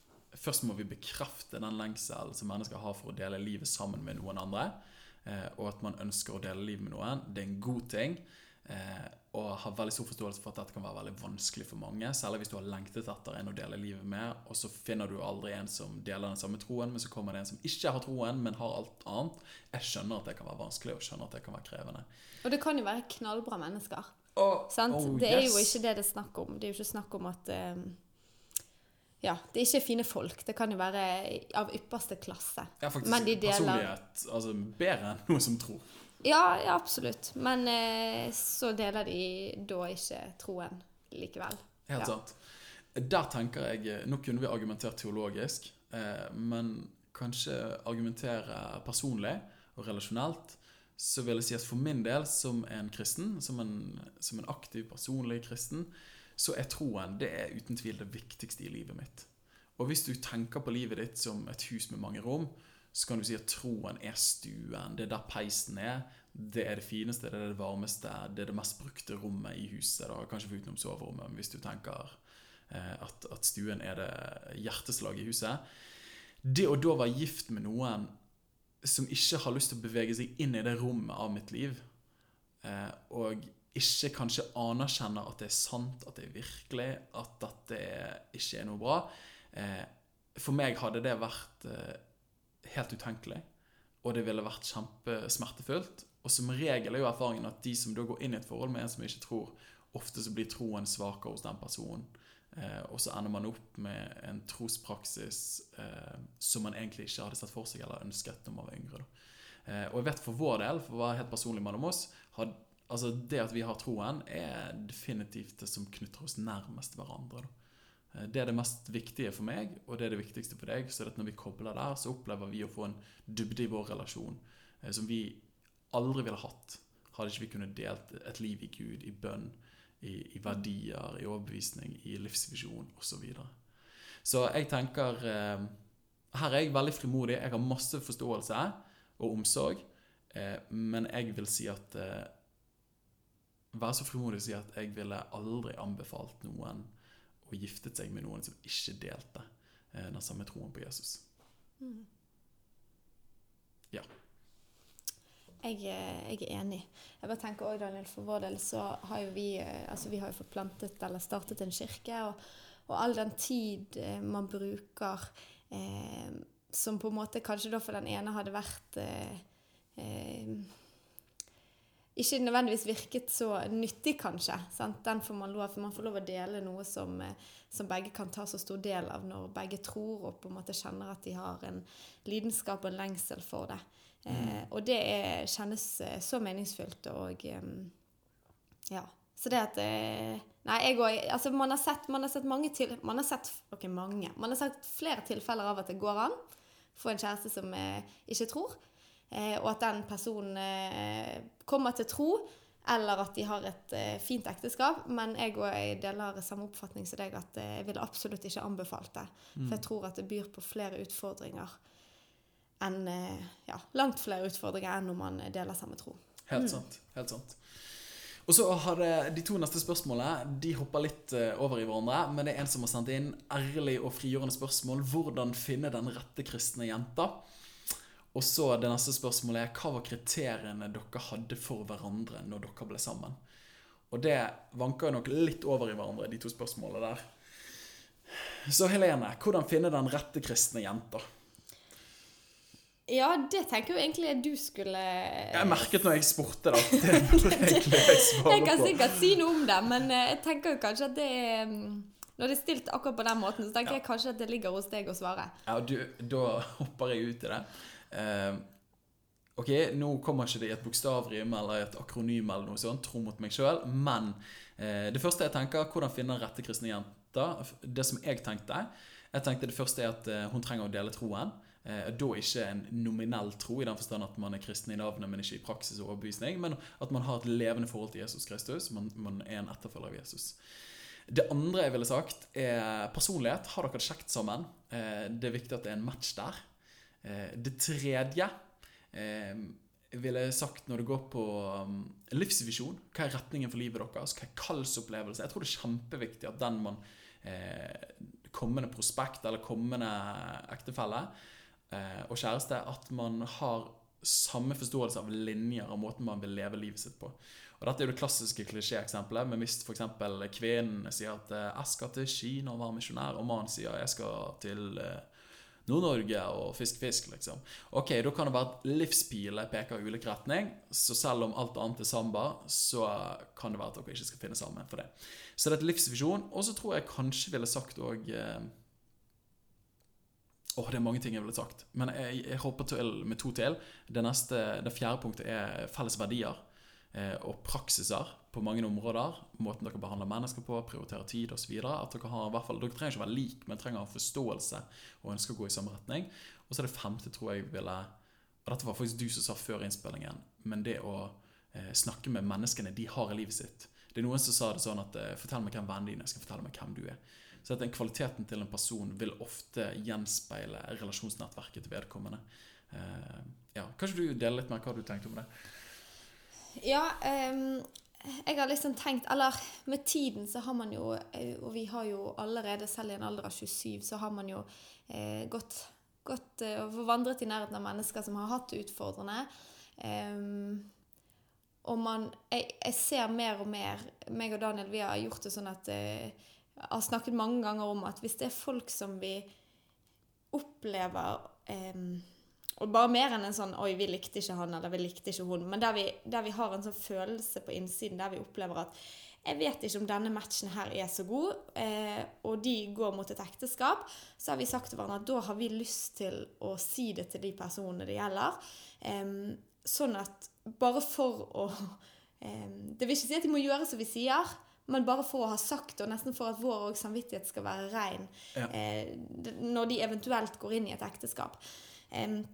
først må vi bekrefte den lengselen som mennesker har for å dele livet sammen med noen andre. Eh, og at man ønsker å dele livet med noen. Det er en god ting. Eh, og har veldig stor forståelse for at dette kan være veldig vanskelig for mange. Særlig hvis du har lengtet etter en å dele livet med, og så finner du aldri en som deler den samme troen, men så kommer det en som ikke har troen, men har alt annet. Jeg skjønner at det kan være vanskelig, og skjønner at det kan være krevende. Og det kan jo være knallbra mennesker. Oh, Sant? oh, det er jo ikke det det er snakk om. Det er jo ikke snakk om at eh, Ja, det er ikke fine folk. Det kan jo være av ypperste klasse. Ja, faktisk Men de deler- personlighet altså, bedre enn noe som tror. Ja, ja absolutt. Men eh, så deler de da ikke troen likevel. Helt Ja. sant. Der tenker jeg eh, Nå kunne vi argumentert teologisk, eh, men kanskje argumentere personlig og relasjonelt. Så vil jeg si at for min del, som en kristen, som en, som en aktiv, personlig kristen, så er troen det er uten tvil det viktigste i livet mitt. Og hvis du tenker på livet ditt som et hus med mange rom, så kan du si at troen er stuen. Det er der peisen er. Det er det fineste, det er det varmeste, det er det mest brukte rommet i huset. Da. Kanskje utenom soverommet, men hvis du tenker eh, at, at stuen er det hjerteslaget i huset. Det å da være gift med noen som ikke har lyst til å bevege seg inn i det rommet av mitt liv, eh, og ikke kanskje anerkjenner at det er sant, at det er virkelig, at dette ikke er noe bra. Eh, for meg hadde det vært eh, helt utenkelig, og det ville vært kjempesmertefullt. Og som regel er jo erfaringen at de som da går inn i et forhold med en som ikke tror, ofte så blir troen svakere hos den personen. Eh, og så ender man opp med en trospraksis som man egentlig ikke hadde sett for seg eller ønsket når man var yngre. Og jeg vet for vår del, for å være helt personlig mellom oss, had, altså det at vi har troen, er definitivt det som knytter oss nærmest hverandre. Da. Eh, det er det mest viktige for meg, og det er det viktigste for deg. Så når vi kobler der, så opplever vi å få en dybde i vår relasjon eh, som vi aldri ville hatt hadde ikke vi kunnet delt et liv i Gud, i bønn, i, i verdier, i overbevisning, i livsvisjon osv. Så, videre. så jeg tenker eh, Her er jeg veldig frimodig. Jeg har masse forståelse og omsorg. Men jeg vil si at Være så frimodig å si at jeg ville aldri anbefalt noen å gifte seg med noen som ikke delte eh, den samme troen på Jesus. Mm. Ja. Jeg, eh, jeg, er enig. Jeg bare tenker også, Daniel, For vår del så har jo vi eh, altså vi har jo fått plantet eller startet en kirke. Og, og all den tid man bruker eh, som på en måte kanskje da for den ene hadde vært eh, eh, ikke nødvendigvis virket så nyttig, kanskje. Sant? Den får man, lov, man får lov å dele noe som, som, begge kan ta så stor del av når begge tror og på en måte kjenner at de har en lidenskap og en lengsel for det. Eh, og det er, kjennes eh, så meningsfylt og Ja. Så det at eh, Nei, jeg òg Altså, man har sett, man har sett mange til Man har sett okay, mange. Man har sett flere tilfeller av at det går an for en kjæreste som eh, ikke tror, eh, og at den personen eh, kommer til tro, eller at de har et fint ekteskap. Men jeg og jeg deler samme oppfatning som deg, at jeg ville absolutt ikke anbefalt det. For jeg mm. tror at det byr på flere utfordringer enn eh, ja, langt flere utfordringer enn når man deler samme tro. Helt mm. sant. helt sant. Og så har det, De to neste spørsmålene de hopper litt eh, over i hverandre. Men det er en som har sendt inn ærlig og frigjørende spørsmål. Hvordan finne den rette kristne jenta? Og så det neste spørsmålet er hva var kriteriene dere hadde for hverandre når dere ble sammen? Og det vanker nok litt over i hverandre, de to spørsmålene der. Så Helene, hvordan finne den rette kristne jenta? Ja, det tenker jo egentlig du skulle Jeg merket når jeg spurte, da. (laughs) Det burde egentlig jeg svare Jeg kan sikkert si noe om det, men eh, jeg tenker jo kanskje at det er mm, Når det er stilt akkurat på den måten, så tenker ja. jeg kanskje at det ligger hos deg å svare. Ja, du, da hopper jeg ut i det. Uh, ok, nå kommer ikke det i et bokstavrim eller et akronym eller noe sånt, tro mot meg sjøl, men eh, det første jeg tenker, hvordan finne rette kristne jenter? Det som jeg tenkte Jeg tenkte det første er at uh, hun trenger å dele troen. Eh, da ikke en nominell tro, i den forstand at man er kristen i navnet, men ikke i praksis og overbevisning, men at man har et levende forhold til Jesus Kristus. Man, man er en etterfølger av Jesus. Det andre jeg ville sagt, er personlighet. Har dere det kjekt sammen? Eh, det er viktig at det er en match der. Eh, det tredje eh, ville jeg sagt når det går på um, livsvisjon. Hva er retningen for livet deres? Hva er kallsopplevelse? Jeg tror det er kjempeviktig at den man eh, kommende prospekt eller kommende ektefelle og kjæreste at man har samme forståelse av linjer og måten man vil leve livet sitt på. Og Dette er jo det klassiske klisjéeksempelet. Men hvis f.eks. kvinnen sier at 'jeg skal til Kina og være misjonær', og mannen sier 'jeg skal til Nord-Norge og fisk fisk', liksom. Ok, Da kan det være at livspiler peker i ulik retning. Så selv om alt annet er samba, så kan det være at dere ikke skal finne sammen for det. Så det er et livsvisjon. Og så tror jeg kanskje ville sagt òg Åh, det er mange ting jeg ville sagt. Men jeg, jeg hopper til med to til. Det, neste, det fjerde punktet er felles verdier eh, og praksiser på mange områder. Måten dere behandler mennesker på, prioriterer tid osv. At dere har i hvert fall, dere trenger ikke være lik, men trenger en forståelse og ønsker å gå i samme retning. Og så er det femte, tror jeg ville Og dette var faktisk du som sa før innspillingen, men det å eh, snakke med menneskene de har i livet sitt. Det er noen som sa det sånn at eh, 'fortell meg hvem vennene dine er', jeg skal fortelle meg hvem du er'. Så at den kvaliteten til en person vil ofte gjenspeile relasjonsnettverket til vedkommende. Eh, ja, Kanskje du deler litt mer hva du tenkte om det? Ja, um, jeg har liksom tenkt Eller med tiden så har man jo eh, Og vi har jo allerede, selv i en alder av 27, så har man jo eh, gått gått eh, og vandret i nærheten av mennesker som har hatt det utfordrende. Um, og man jeg, jeg ser mer og mer meg og Daniel vi har gjort det sånn at uh, har snakket mange ganger om at hvis det er folk som vi opplever em, Og bare mer enn en sånn 'oi, vi likte ikke han', eller 'vi likte ikke hun', men der vi, der vi har en sånn følelse på innsiden der vi opplever at jeg vet ikke om denne matchen her er så god, eh, og de går mot et ekteskap, så har vi sagt til hverandre at da har vi lyst til å si det til de personene det gjelder. Eh, sånn at bare for å eh, Det vil ikke si at de må gjøre som vi sier, men bare for å ha sagt det, og nesten for at vår samvittighet skal være rein Ja. eh, når de eventuelt går inn i et ekteskap. Em,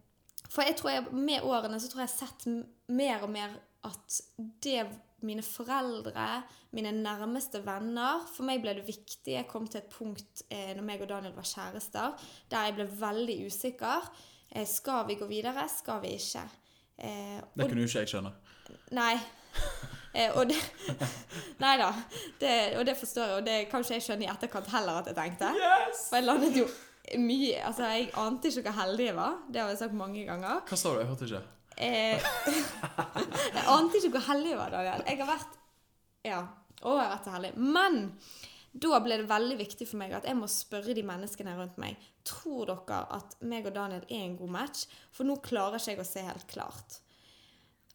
for jeg tror jeg, med årene så tror jeg jeg har sett mer og mer at det mine foreldre, mine nærmeste venner For meg ble det viktig. Jeg kom til et punkt eh, når meg og Daniel var kjærester, der jeg ble veldig usikker. Eh, skal vi gå videre? Skal vi ikke? Eh, Det kunne jo ikke jeg skjønne. Nei. (laughs) Eh, og det (laughs) Nei da. Det, og det forstår jeg, og det kan ikke jeg skjønne i etterkant heller at jeg tenkte. Yes! For jeg landet jo mye Altså, jeg ante ikke hvor heldig jeg var. Det har jeg sagt mange ganger. Hva sa du? Jeg hørte ikke. Eh, (laughs) jeg ante ikke hvor heldig jeg var, Daniel. Jeg har vært Ja. Å, jeg har vært så heldig. Men da ble det veldig viktig for meg at jeg må spørre de menneskene rundt meg Tror dere at meg og Daniel er en god match? For nå klarer ikke jeg å se helt klart.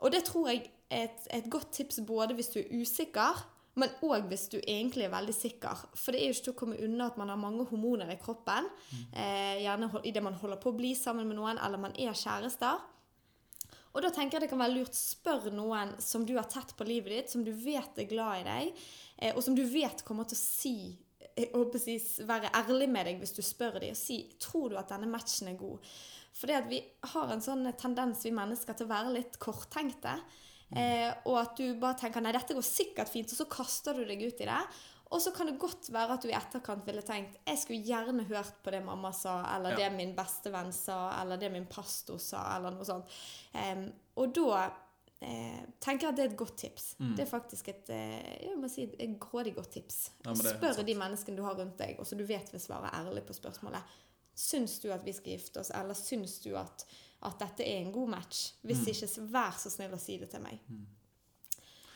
Og det tror jeg er et, et godt tips både hvis du er usikker, men òg hvis du egentlig er veldig sikker. For det er jo ikke til å komme unna at man har mange hormoner i kroppen. Eh, gjerne i idet man holder på å bli sammen med noen, eller man er kjærester. Og da tenker jeg det kan være lurt spør noen som du har tett på livet ditt, som du vet er glad i deg, eh, og som du vet kommer til å si jeg håper å si, være ærlig med deg hvis du spør dem og si tror du at denne matchen er god. For det vi har en sånn tendens, vi mennesker, til å være litt korttenkte. Eh, og at du bare tenker nei, dette går sikkert fint, og så kaster du deg ut i det. Og så kan det godt være at du i etterkant ville tenkt jeg skulle gjerne hørt på det mamma sa, eller Ja. det min bestevenn sa, eller det min pastor sa, eller noe sånt. Eh, og da eh, tenker jeg at det er et godt tips. Mm. Det er faktisk et, eh, jeg må si, et grådig godt tips. Ja, Spør de menneskene du har rundt deg, og så du vet vil svare ærlig på spørsmålet. Syns du at vi skal gifte oss, eller syns du at, at dette er en god match? Hvis Mm. ikke, så vær så snill å si det til meg.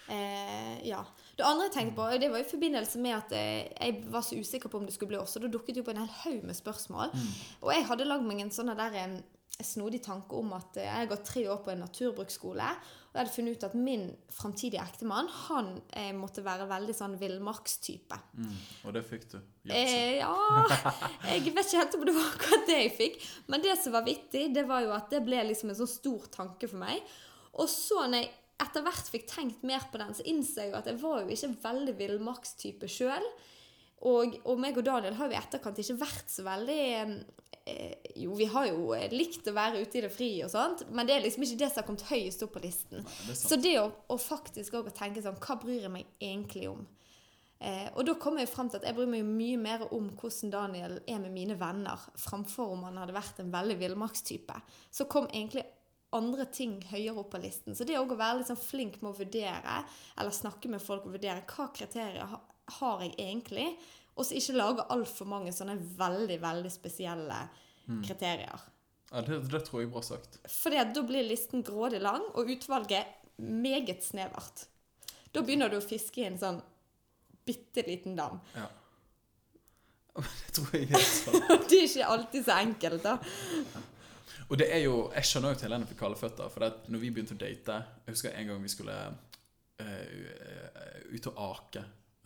Eh, ja. Det andre jeg tenkte på, det var i forbindelse med at eh, jeg var så usikker på om det skulle bli oss, og da dukket jo på en hel haug med spørsmål. Mm. Og jeg hadde lagd meg en sånn der en snodig tanke om at eh, jeg har gått tre år på en naturbruksskole, og jeg funnet ut at min framtidige ektemann, han eh, måtte være veldig sånn villmarkstype. Mm. Og det fikk du. Eh, ja (laughs) Jeg vet ikke helt om det var akkurat det jeg fikk. Men det som var vittig, det var jo at det ble liksom en sånn stor tanke for meg. Og så når jeg etter hvert fikk tenkt mer på den, så innså jeg jo at jeg var jo ikke veldig villmarkstype sjøl. Og, og meg og Daniel har jo i etterkant ikke vært så veldig Jo, vi har jo eh, likt å være ute i det fri og sånt, men det er liksom ikke det som har kommet høyest opp på listen. Nei, det. Så det å, å faktisk òg tenke sånn Hva bryr jeg meg egentlig om? Eh, og da kommer jeg frem til at jeg bryr meg mye mer om hvordan Daniel er med mine venner, framfor om han hadde vært en veldig villmarkstype. Så kom egentlig andre ting høyere opp på listen. Så det òg å være litt sånn flink med å vurdere, eller snakke med folk og vurdere hva kriterier har jeg egentlig, og så ikke lage altfor mange sånne veldig, veldig spesielle kriterier. Ja, det, det tror jeg er bra sagt. Fordi da blir listen grådig lang, og utvalget meget snevert. Da begynner du å fiske i en sånn bitte liten dam. Ja. (laughs) Det tror jeg er sant. (laughs) Det er ikke alltid så enkelt, da. Og det er jo, Jeg skjønner jo til Helene fikk kalde føtter. For det når vi begynte å date Jeg husker en gang vi skulle uh, ut og ake.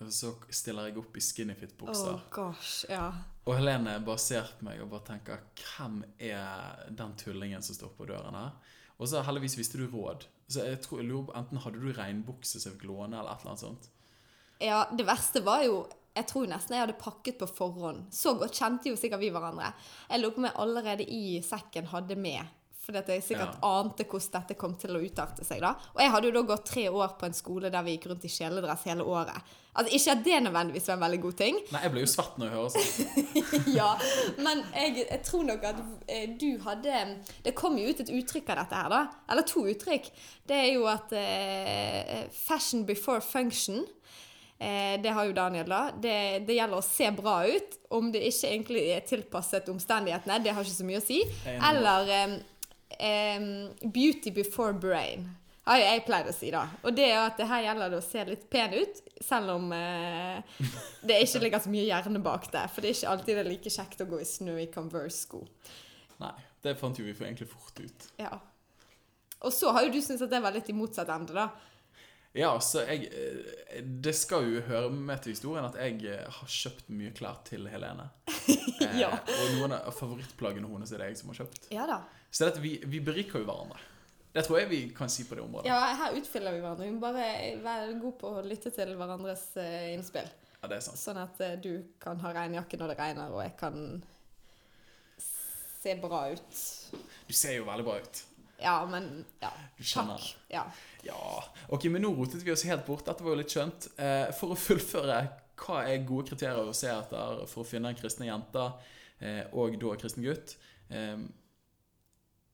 Så stiller jeg opp i skinnyfit-bukser. Oh gosh, ja. Og Helene bare ser på meg og bare tenker Hvem er den tullingen som står på døren her? Og så heldigvis visste du råd. Så jeg tror, jeg lurer Enten hadde du regnbukse som jeg fikk låne, eller et eller annet sånt. Ja, det verste var jo Jeg tror nesten jeg hadde pakket på forhånd. Så godt kjente jo sikkert vi hverandre. Jeg lurer på om jeg allerede i sekken hadde med. Fordi at jeg sikkert Ja. ante hvordan dette kom til å utarte seg. da. Og jeg hadde jo da gått tre år på en skole der vi gikk rundt i kjeledress hele året. Altså, Ikke at det nødvendigvis var en veldig god ting, Nei, jeg ble jo svett når jeg hører sånt. (laughs) ja, men jeg, jeg tror nok at eh, du hadde Det kom jo ut et uttrykk av dette her, da. Eller to uttrykk. Det er jo at eh, Fashion before function. Eh, det har jo Daniel, da. Det, det gjelder å se bra ut. Om det ikke egentlig er tilpasset omstendighetene, det har ikke så mye å si. Er. Eller em, em, beauty before brain. Har jo jeg pleid å si, da. Og det er jo at det her gjelder det å se litt pen ut, selv om eh, det ikke ligger så mye hjerne bak det. For det er ikke alltid det er like kjekt å gå i snø i Converse-sko. Nei, det fant jo vi for egentlig fort ut. Ja. Og så har jo du syntes at det var litt i motsatt ende, da. Ja, så jeg eh, Det skal jo høre med til historien at jeg eh, har kjøpt mye klær til Helene. (laughs) Eh, Og noen av favorittplaggene hennes er det jeg som har kjøpt. Ja da. Så dette, vi, vi beriker jo hverandre. Det tror jeg vi kan si på det området. Ja, her utfyller vi hverandre. Vi må bare være gode på å lytte til hverandres eh, innspill. Ja, det er sant. Sånn at eh, du kan ha regnjakke når det regner, og jeg kan se bra ut. Du ser jo veldig bra ut. Ja, men Ja. Takk. Ja. Ja. Ok, men nå rotet vi oss helt bort. Dette var jo litt skjønt. Eh, for å fullføre, hva er gode kriterier å se etter for å finne en kristne jente og da en kristen gutt?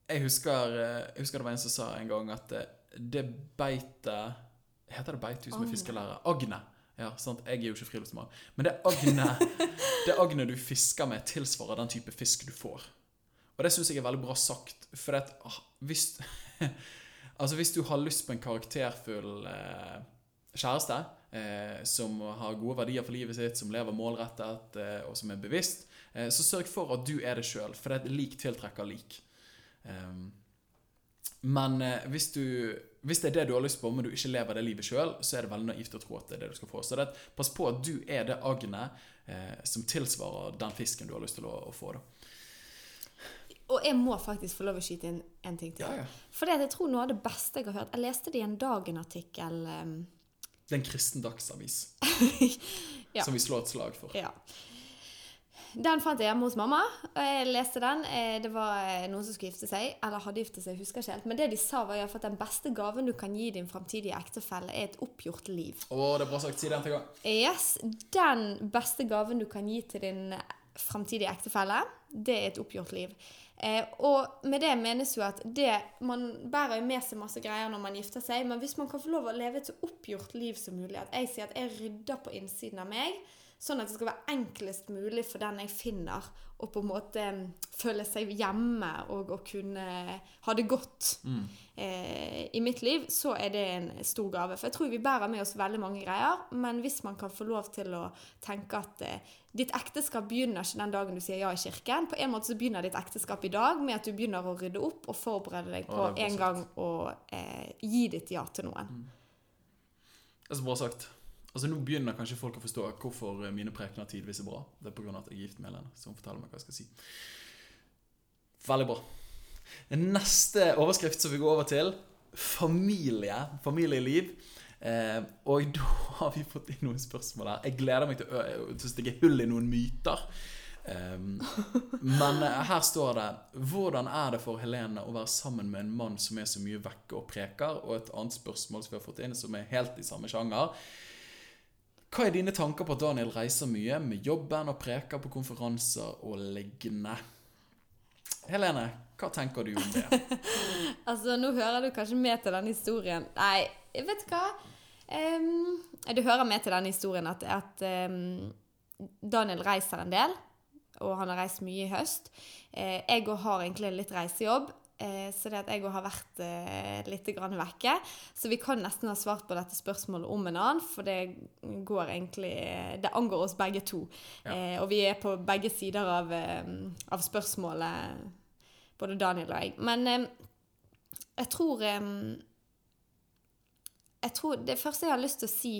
Jeg, husker, eh, jeg husker det var en som sa en gang at eh, det beitet Heter det beithus med fiskelærer? Agne. Ja, sant? Jeg er jo ikke friluftsmann. Men det agne, det agne du fisker med, tilsvarer den type fisk du får. Og det syns jeg er veldig bra sagt. For at, ah, hvis, (laughs) altså hvis du har lyst på en karakterfull eh, kjæreste eh, som har gode verdier for livet sitt, som lever målrettet eh, og som er bevisst, så sørg for at du er det sjøl, for det er et lik tiltrekker lik. Ehm, men eh, hvis, du, hvis det er det du har lyst på, men du ikke lever det livet sjøl, så er det veldig naivt å tro at det er det du skal få. Så det, pass på at du er det agnet eh, som tilsvarer den fisken du har lyst til å, å få. Da. Og jeg må faktisk få lov å skyte inn en ting til. Ja, ja. For jeg tror noe av det beste jeg har hørt Jeg leste det i en Dagen-artikkel. Um... Det er en kristen dagsavis (laughs) Ja. som vi slår et slag for. Ja. Den fant jeg hjemme hos mamma, og jeg leste den. Eh, Det var eh, noen som skulle gifte seg, eller hadde giftet seg, husker ikke helt. Men det de sa, var at den beste gaven du kan gi din framtidige ektefelle, er et oppgjort liv. Å, det er bra sagt. Si det en til gang. Yes, Den beste gaven du kan gi til din framtidige ektefelle, det er et oppgjort liv. Eh, og med det menes jo at det, man bærer jo med seg masse greier når man gifter seg, men hvis man kan få lov å leve et så oppgjort liv som mulig, at jeg sier at jeg rydder på innsiden av meg, sånn at det skal være enklest mulig for den jeg finner, å på en måte mm, føle seg hjemme og å kunne ha det godt eh, i mitt liv, så er det en stor gave. For jeg tror vi bærer med oss veldig mange greier, men hvis man kan få lov til å tenke at eh, ditt ekteskap begynner ikke den dagen du sier ja i kirken. På en måte så begynner ditt ekteskap i dag med at du begynner å rydde opp og forberede deg på en gang å eh, gi ditt ja til noen. Det er så bra sagt. Altså Nå begynner kanskje folk å forstå hvorfor mine prekener tidvis er bra. Det er pga. at jeg er gift med Helene, så hun forteller meg hva jeg skal si. Veldig bra. Neste overskrift som vi går over til, familie. Familieliv. Eh, og da (laughs) har vi fått inn noen spørsmål her. Jeg gleder meg til å, ø- stikke hull i noen myter. Eh, men eh, her står det Hvordan er det for Helene å være sammen med en mann som er så mye vekke og preker? Og et annet spørsmål som vi har fått inn, som er helt i samme sjanger. Hva er dine tanker på at Daniel reiser mye med jobben og preker på konferanser og lignende? Helene, hva tenker du om det? (laughs) Altså, nå hører du kanskje med til denne historien. Nei, vet du hva? Um, du hører med til denne historien at, at um, Daniel reiser en del, og han har reist mye i høst. Eh, jeg òg har egentlig litt reisejobb, så det at jeg òg har vært eh, litt vekke. Så vi kan nesten ha svart på dette spørsmålet om en annen, for det går egentlig Det angår oss begge to. Ja. Eh, og vi er på begge sider av, av spørsmålet, både Daniel og jeg. Men jeg tror Jeg tror Det første jeg har lyst til å si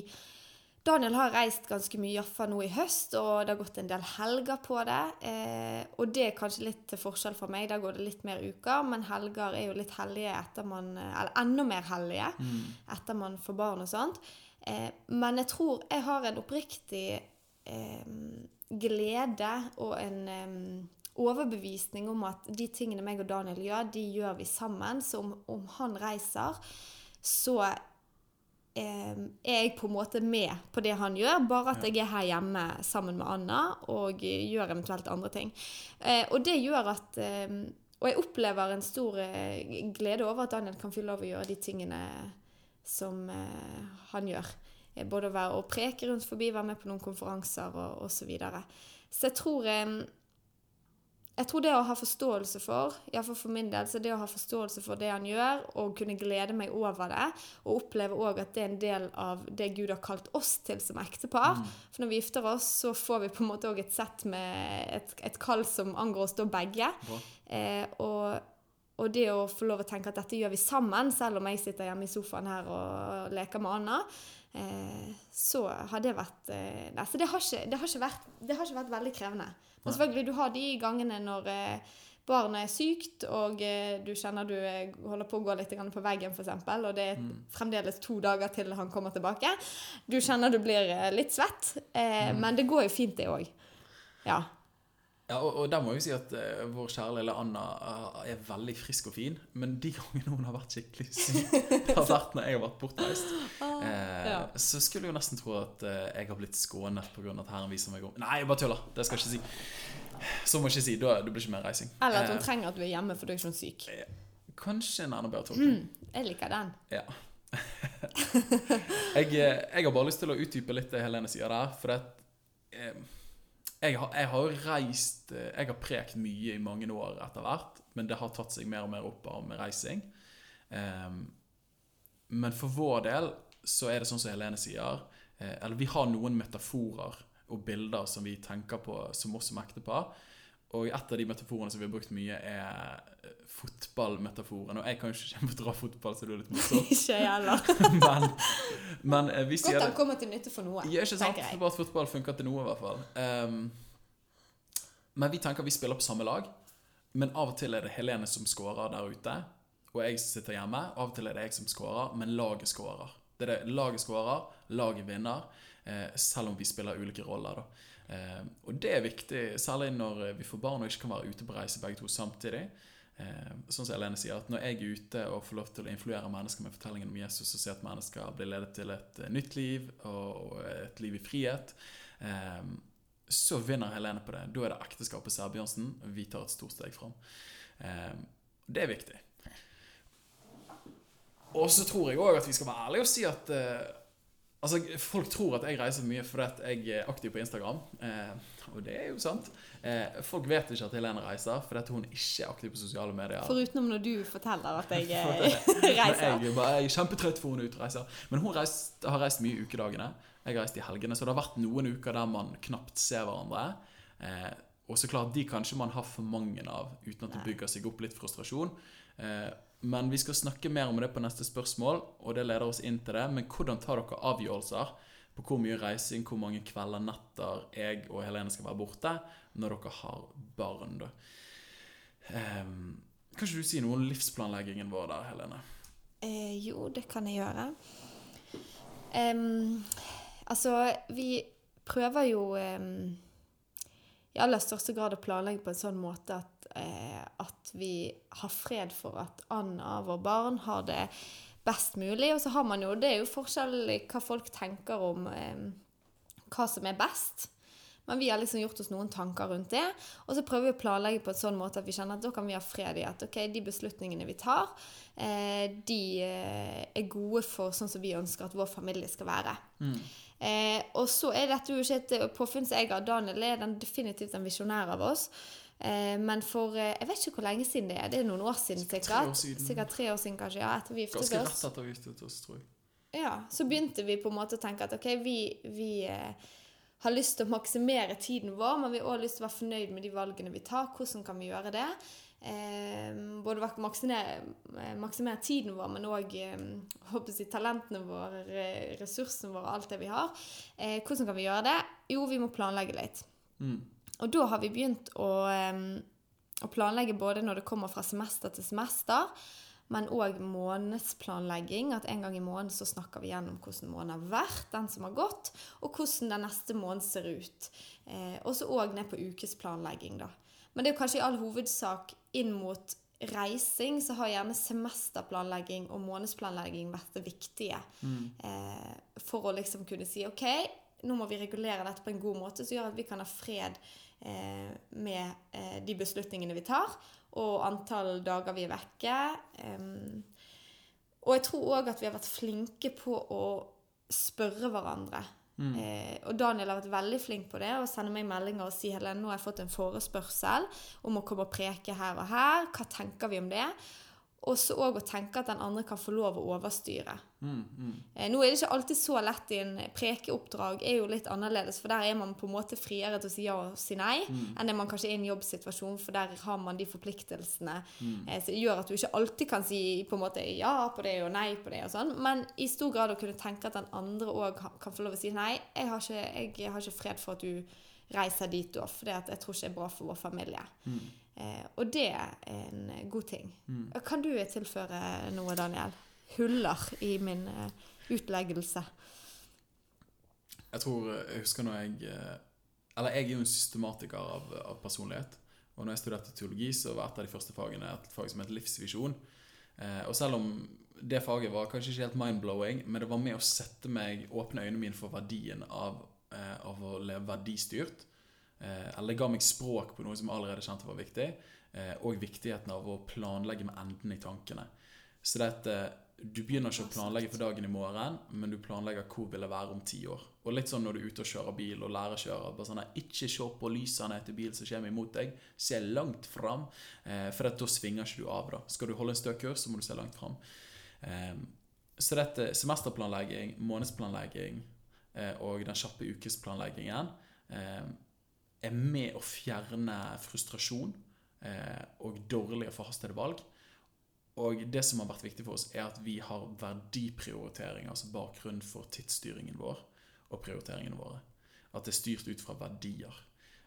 Daniel har reist ganske mye, Jaffa nå i høst, og det har gått en del helger på det. Eh, og det er kanskje litt til forskjell fra meg, da går det litt mer uker, men helger er jo litt hellige etter man Eller enda mer hellige etter man får barn og sånt. Eh, men jeg tror jeg har en oppriktig eh, glede og en eh, overbevisning om at de tingene meg og Daniel gjør, de gjør vi sammen. Så om, om han reiser, så er jeg på en måte med på det han gjør, bare at jeg er her hjemme sammen med Anna og gjør eventuelt andre ting. Eh, og det gjør at Og jeg opplever en stor eh, glede over at Daniel kan få lov å gjøre de tingene som eh, han gjør. både å være og preke rundt forbi, være med på noen konferanser og osv. Så, videre. så jeg tror jeg tror det å ha forståelse for, iallfall for min del, så det å ha forståelse for det han gjør, og kunne glede meg over det, og oppleve òg at det er en del av det Gud har kalt oss til som ektepar. Mm. For når vi gifter oss, så får vi på en måte òg et sett med et, et kall som angår oss da begge. Eh, og, og, det å få lov å tenke at dette gjør vi sammen, selv om jeg sitter hjemme i sofaen her og leker med Anna, eh, så har det vært eh, Nei, så det har, ikke, det, har vært, det har ikke vært veldig krevende. Men selvfølgelig, du har de gangene når eh, barnet er sykt, og eh, du kjenner du eh, holder på å gå litt på veggen, f.eks., og det er mm. fremdeles to dager til han kommer tilbake. Du kjenner du blir litt svett, mm. men det går jo fint, det òg. Ja. Ja, og, og der må jeg si at uh, vår kjære lille Anna uh, er veldig frisk og fin. Men de gangene hun har vært skikkelig (laughs) syk, det har vært når jeg har vært bortreist. Uh, ja. Så skulle jeg jo nesten tro at jeg har blitt skånet pga. at Herren viser meg om Nei, jeg bare tuller. Det skal jeg ikke si. Så må jeg ikke si. Da det blir ikke mer reising. Eller at hun trenger at du er hjemme for du er ikke syk. Kanskje en enda bedre tolkning. Mm, jeg liker den. Ja. (laughs) jeg, jeg, har bare lyst til å utdype litt det Helene sier der. For det jeg har, jeg har reist eh, Jeg har prekt mye i mange år etter hvert, men det har tatt seg mer og mer opp med reising. Um, men for vår del så er det sånn som Helene sier, eh, eller vi har noen metaforer og bilder som vi tenker på som oss som ektepar. Og et av de metaforene som vi har brukt mye, er eh, fotballmetaforen. Og jeg kan jo ikke dra fotball, så det er litt morsomt. (laughs) ikke jeg heller. (laughs) men, men eh, vi sier Godt han kommer til nytte for noe. Ja, ikke sant? Jeg. bare at fotball funker til noe, i hvert fall. Um, men vi tenker vi spiller på samme lag. Men av og til er det Helene som scorer der ute, og jeg sitter hjemme. Av og til er det jeg som scorer, men laget scorer. Det er det laget scorer, laget vinner, eh, selv om vi spiller ulike roller. da. Eh, og det er viktig, særlig når vi får barn og ikke kan være ute på reise begge to samtidig. Eh, sånn som Helene sier, at Når jeg er ute og får lov til å influere mennesker med fortellingen om Jesus og se at mennesker blir ledet til et eh, nytt liv og et liv i frihet, så vinner Helene på det. Da er det ekteskapet Særbjørnsen. Vi tar et stort steg fram. Det er viktig. Og så tror jeg òg at vi skal være ærlige og si at Altså, Folk tror at jeg reiser mye fordi jeg er aktiv på Instagram. Eh, og det er jo sant. Eh, folk vet ikke at Helene reiser fordi hun ikke er aktiv på sosiale medier. Foruten når du forteller at jeg (laughs) eh, (laughs) reiser. jeg, bare, jeg er kjempetrøtt for hun er ute og reiser. Men hun reist, har reist mye i ukedagene. Jeg har reist i helgene. Så det har vært noen uker der man knapt ser hverandre. Eh, og så klart, de kanskje man har for mange av, uten at det bygger seg opp litt frustrasjon. Eh, men vi skal snakke mer om det på neste spørsmål, og det leder oss inn til det. Men hvordan tar dere avgjørelser på hvor mye reising, hvor mange kvelder, netter jeg og Helene skal være borte når dere har barn? da? Um, kan ikke du si noe om livsplanleggingen vår der, Helene? Eh, jo, det kan jeg gjøre. Um, altså, vi prøver jo um, i aller største grad å planlegge på en sånn måte at eh, at vi har fred for at Anna, vår barn, har det best mulig. Og så har man jo Det er jo forskjell i hva folk tenker om eh, hva som er best. Men vi har liksom gjort oss noen tanker rundt det. Og så prøver vi å planlegge på en sånn måte at vi kjenner at da kan vi ha fred i at ok, de beslutningene vi tar, eh, de eh, er gode for sånn som vi ønsker at vår familie skal være. Mm. Eh, og så er dette jo ikke et påfunn som jeg har. Daniel er den definitivt en visjonær av oss. Eh, men for eh, Jeg vet ikke hvor lenge siden det er. Det er noen år siden sikkert. Tre år siden. Sikkert tre år siden, kanskje. Ja, etter vi giftet oss. Ganske rett etter vi giftet oss, tror jeg. Ja, Så begynte vi på en måte å tenke at ok, vi, vi eh, har lyst til å maksimere tiden vår, men vi har også lyst til å være fornøyd med de valgene vi tar. Hvordan kan vi gjøre det? Eh, både maksimere, eh, maksimere, tiden vår, men òg eh, talentene våre, ressursene våre, alt det vi har. Eh, hvordan kan vi gjøre det? Jo, vi må planlegge litt. Mm. Og da har vi begynt å, å, planlegge både når det kommer fra semester til semester, men òg månedsplanlegging. At en gang i måneden så snakker vi gjennom hvordan måneden har vært, den som har gått, og hvordan den neste måneden ser ut. Eh, og så òg ned på ukesplanlegging, da. Men det er jo kanskje i all hovedsak inn mot reising så har gjerne semesterplanlegging og månedsplanlegging vært det viktige. Mm. Eh, for å liksom kunne si OK, nå må vi regulere dette på en god måte som gjør at vi kan ha fred med eh, de beslutningene vi tar, og antall dager vi er vekke. Og jeg tror òg at vi har vært flinke på å spørre hverandre. Eh, og Daniel har vært veldig flink på det, og sender meg meldinger og sier Helene, nå har jeg fått en forespørsel om å komme og preke her og her. Hva tenker vi om det? Og så òg å tenke at den andre kan få lov å overstyre. Eh, nå er det ikke alltid så lett i en prekeoppdrag, er jo litt annerledes, for der er man på en måte friere til å si ja og si nei, enn det man kanskje er i en jobbsituasjon, for der har man de forpliktelsene. Eh, som gjør at du ikke alltid kan si på en måte ja på det og nei på det og sånn, men i stor grad å kunne tenke at den andre òg kan få lov å si nei, jeg har ikke, jeg har ikke fred for at du reiser dit da, for jeg tror ikke det er bra for vår familie. Eh, og det er en god ting. Kan du tilføre noe, Daniel? Huller i min eh, utleggelse. Jeg tror Jeg husker når jeg eh, Eller jeg er jo en systematiker av, av personlighet. Og når jeg studerte teologi, så var et av de første fagene et fag som het livsvisjon. Eh, og selv om det faget var kanskje ikke helt mind-blowing, men det var med å sette meg, åpne øynene mine for verdien av, eh, av å leve verdistyrt. Eh, eller ga meg språk på noe som jeg allerede kjente var viktig, eh, og viktigheten av å planlegge med enden i tankene. Så det at eh, du begynner ikke å planlegge for dagen i morgen, men du planlegger hvor vil jeg være om ti år. Og litt sånn når du er ute og kjører bil og lærer å kjøre. bare sånn at Ikke se på lysene etter bil som kommer imot deg. Se langt fram, for da svinger ikke du av. da. Skal du holde en stø kurs, så må du se langt fram. Eh, så dette semesterplanlegging, månedsplanlegging og den kjappe ukesplanleggingen eh, er med å fjerne frustrasjon eh, og dårlige forhastede valg. Og det som har vært viktig for oss, er at vi har verdiprioritering, altså bakgrunn for tidsstyringen vår og prioriteringene våre. At det er styrt ut fra verdier.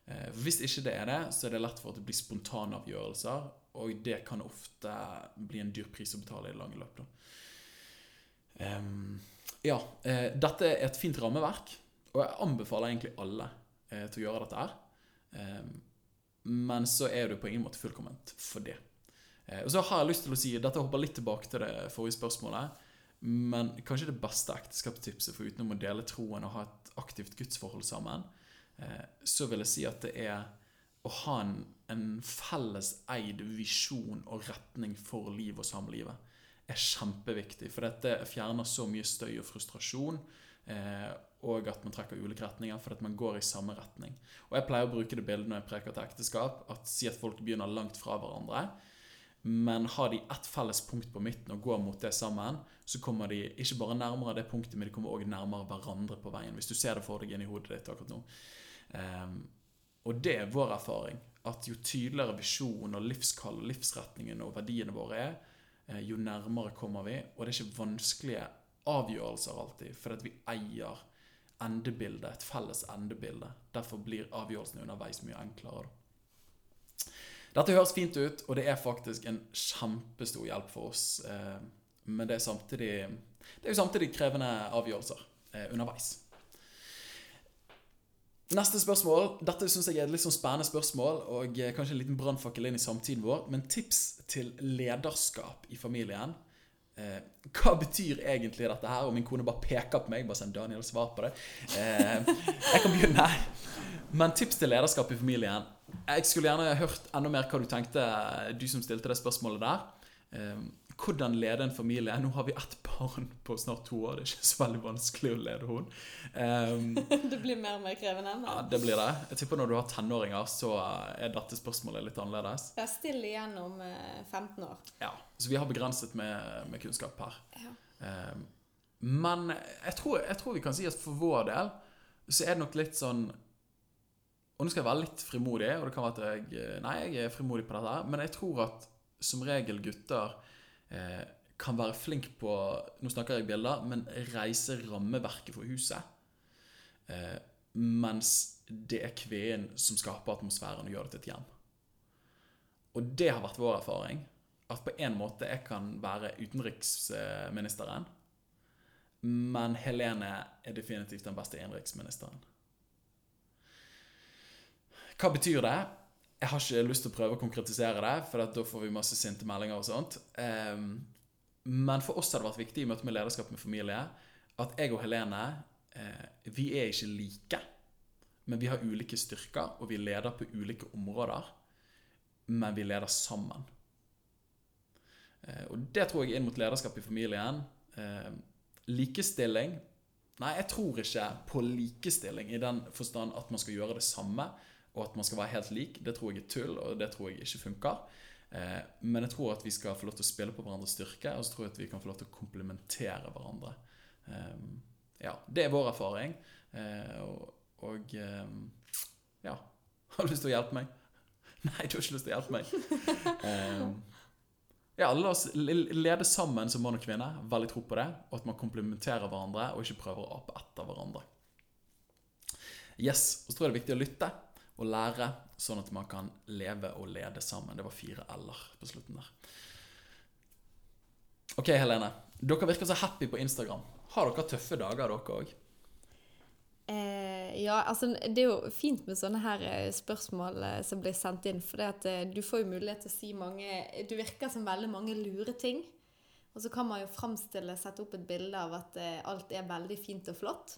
Eh, Hvis ikke det er det, så er det lett for at det blir spontanavgjørelser, og det kan ofte bli en dyr pris å betale i det lange løp. ja, eh, dette er et fint rammeverk, og jeg anbefaler egentlig alle eh, til å gjøre dette her. Ehm, men så er du på ingen måte fullkomment for det. Eh, og så har jeg lyst til å si, Dette hopper litt tilbake til det forrige spørsmålet. Men kanskje det beste ekteskapstipset for utenom å dele troen og ha et aktivt gudsforhold sammen, eh, så vil jeg si at det er å ha en, en felleseid visjon og retning for liv og samlivet er kjempeviktig. For dette fjerner så mye støy og frustrasjon. Eh, og at man trekker ulike retninger, for at man går i samme retning. Og Jeg pleier å bruke det bildet når jeg preker til ekteskap, at si at folk begynner langt fra hverandre. Men har de ett felles punkt på midten og går mot det sammen, så kommer de ikke bare nærmere det punktet, men de kommer også nærmere hverandre på veien. Hvis du ser det for deg inn i hodet ditt akkurat nå. Um, og det er vår erfaring. At jo tydeligere visjonen og livskall, livsretningen og verdiene våre er, eh, jo nærmere kommer vi. Og det er ikke vanskelige avgjørelser alltid, for at vi eier endebildet, et felles endebilde. Derfor blir avgjørelsene underveis mye enklere. Dette høres fint ut, og det er faktisk en kjempestor hjelp for oss. eh, Men det er samtidig Det er jo samtidig krevende avgjørelser eh, underveis. Neste spørsmål. Dette syns jeg er et litt sånn spennende spørsmål, og eh, kanskje en liten brannfakkel inn i samtiden vår. Men tips til lederskap i familien. Eh, hva betyr egentlig dette her? Og min kone bare peker på meg. bare sånn, Daniel, svar på det. Eh, jeg kan begynne. Men tips til lederskap i familien. Jeg skulle gjerne hørt enda mer hva du tenkte, du som stilte det spørsmålet der. Eh, hvordan lede en familie? Nå har vi ett barn på snart to år. Det er ikke så veldig vanskelig å lede henne. Um, (laughs) Det blir mer og mer krevende. ja, det blir det. Jeg tipper når du har tenåringer, så er dette spørsmålet litt annerledes. jeg still igjennom eh, 15 år. Ja, Så vi har begrenset med, med kunnskap her. Ja. Um, men jeg tror, jeg tror vi kan si at for vår del så er det nok litt sånn Og nå skal jeg være litt frimodig, og det kan være at jeg Nei, jeg er frimodig på dette, men jeg tror at som regel gutter eh, kan være flink på Nå snakker jeg bilder, men reise rammeverket for huset. Eh, mens det er kvinnen som skaper atmosfæren og gjør det til et hjem. Og det har vært vår erfaring. At på en måte jeg kan være utenriksministeren, men Helene er definitivt den beste innenriksministeren. Hva betyr det? Jeg har ikke lyst til å prøve å konkretisere det, for da får vi masse sinte meldinger og sånt. Um, men for oss har det vært viktig i møte med lederskap med familie at jeg og Helene eh, vi er ikke like. Men vi har ulike styrker, og vi leder på ulike områder. Men vi leder sammen. Eh, Og det tror jeg inn mot lederskap i familien. Eh, Likestilling Nei, jeg tror ikke på likestilling i den forstand at man skal gjøre det samme, og at man skal være helt lik. Det tror jeg er tull, og det tror jeg ikke funker. Eh, men jeg tror at vi skal få lov til å spille på hverandres styrke, og så tror jeg at vi kan få lov til å komplementere hverandre. Eh, ja, det er vår erfaring. Eh, og, og eh, ja (laughs) Har du lyst til å hjelpe meg? (laughs) Nei, du har ikke lyst til å hjelpe meg. (laughs) Eh, ja, la oss lede sammen som mann og kvinne. Veldig tro på det. Og at man komplementerer hverandre, og ikke prøver å ape etter hverandre. Yes, og så tror jeg det er viktig å lytte og lære, sånn at man kan leve og lede sammen. Det var fire l-er på slutten der. Ok, Helene. Dere virker så happy på Instagram. Har dere tøffe dager, dere òg? Eh, ja, altså det er jo fint med sånne her eh, spørsmål eh, som blir sendt inn, for det at eh, du får jo mulighet til å si mange Du virker som veldig mange lure ting. Og så kan man jo framstille, sette opp et bilde av at alt er veldig fint og flott.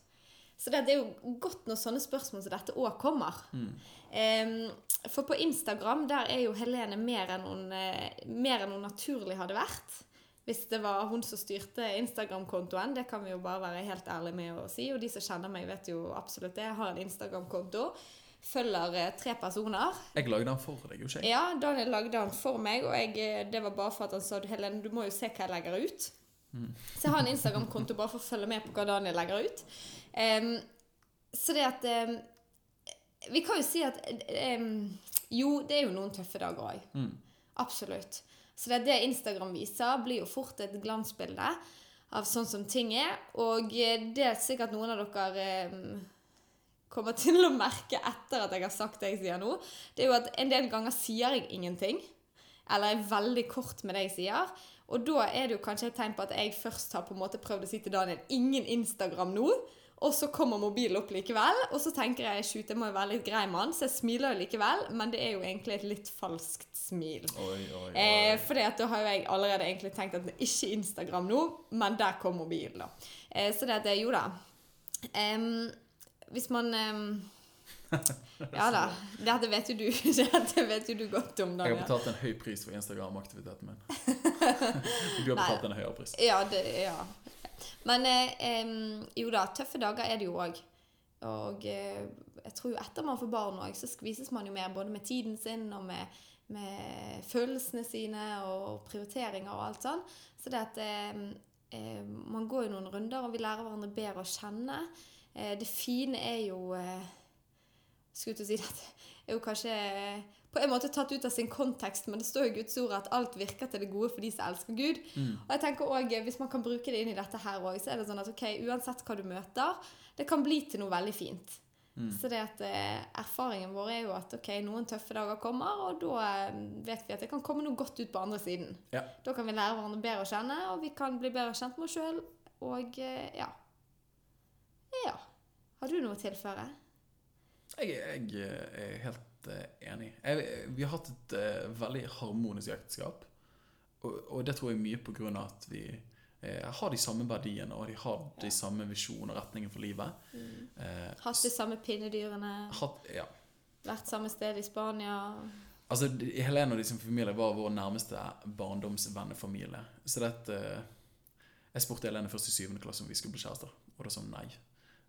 Så det, det er jo godt når sånne spørsmål som dette òg kommer. Em, for på Instagram der er jo Helene mer enn hun, eh, mer enn hun naturlig hadde vært. Hvis det var hun som styrte Instagram-kontoen. Det kan vi jo bare være helt ærlige med å si. Og de som kjenner meg, vet jo absolutt det. Jeg har en Instagram-konto. Følger eh, tre personer. Jeg lagde den for deg, jo ikke jeg? Ja, Daniel lagde den for meg, og jeg, eh, det var bare for at han sa Helene, du må jo se hva jeg legger ut. Så jeg har en Instagram-konto bare for å følge med på hva Daniel legger ut. Um, så det at um, Vi kan jo si at um, Jo, det er jo noen tøffe dager òg. Mm. Absolutt. Så det, det Instagram viser, blir jo fort et glansbilde av sånn som ting er. Og det er sikkert noen av dere kommer til å merke etter at jeg har sagt det jeg sier nå. Det er jo at en del ganger sier jeg ingenting. Eller er veldig kort med det jeg sier. Og da er det jo kanskje et tegn på at jeg først har på en måte prøvd å si til Daniel ingen Instagram nå. Og så kommer mobilen opp likevel, og så tenker jeg shoot, jeg må jo være litt grei mann, så jeg smiler jo likevel, men det er jo egentlig et litt falskt smil. Oi, oi, oi. Eh, for da har jo jeg allerede egentlig tenkt at det er ikke Instagram nå, men der kom mobilen, da. Eh, så det at det, jo da. um, hvis man em, (laughs) Ja da. Dette vet jo du, (laughs) dette vet jo du godt om, Jeg har betalt en høy pris for Instagram-aktiviteten min. (laughs) Du har betalt en høyere pris. Ja, det, ja. Men eh, jo da, tøffe dager er det jo òg. Og eh, jeg tror jo etter man får barn òg, så skvises man jo mer både med tiden sin og med, med følelsene sine og prioriteringer og alt sånn. Så det at eh, eh, man går jo noen runder, og vi lærer hverandre bedre å kjenne. Eh, det fine er jo eh, skulle til å si det, er jo kanskje på en måte tatt ut av sin kontekst, men det står i Guds ord at alt virker til det gode for de som elsker Gud. Og jeg tenker også, Hvis man kan bruke det inn i dette her òg, så er det sånn at ok, uansett hva du møter, det kan bli til noe veldig fint. Så det at eh, erfaringen vår er jo at ok, noen tøffe dager kommer, og da eh, vet vi at det kan komme noe godt ut på andre siden. Ja. Da kan vi lære hverandre bedre å kjenne, og vi kan bli bedre kjent med oss sjøl. Og eh, ja. Ja. Har du noe å tilføre? Jeg, jeg er helt eh, enig. Jeg, vi har hatt et uh, veldig harmonisk ekteskap. Og, og det tror jeg mye på grunn av at vi uh, har de samme verdiene, og de har de samme visjonene og retningen for livet. Eh, Hatt de samme pinnedyrene, hatt, ja. vært samme sted i Spania. Altså, Helene og de sin familie var vår nærmeste barndomsvennefamilie. Så det at eh, Jeg spurte Helene først i syvende klasse om vi skulle bli kjærester, og da sa hun nei.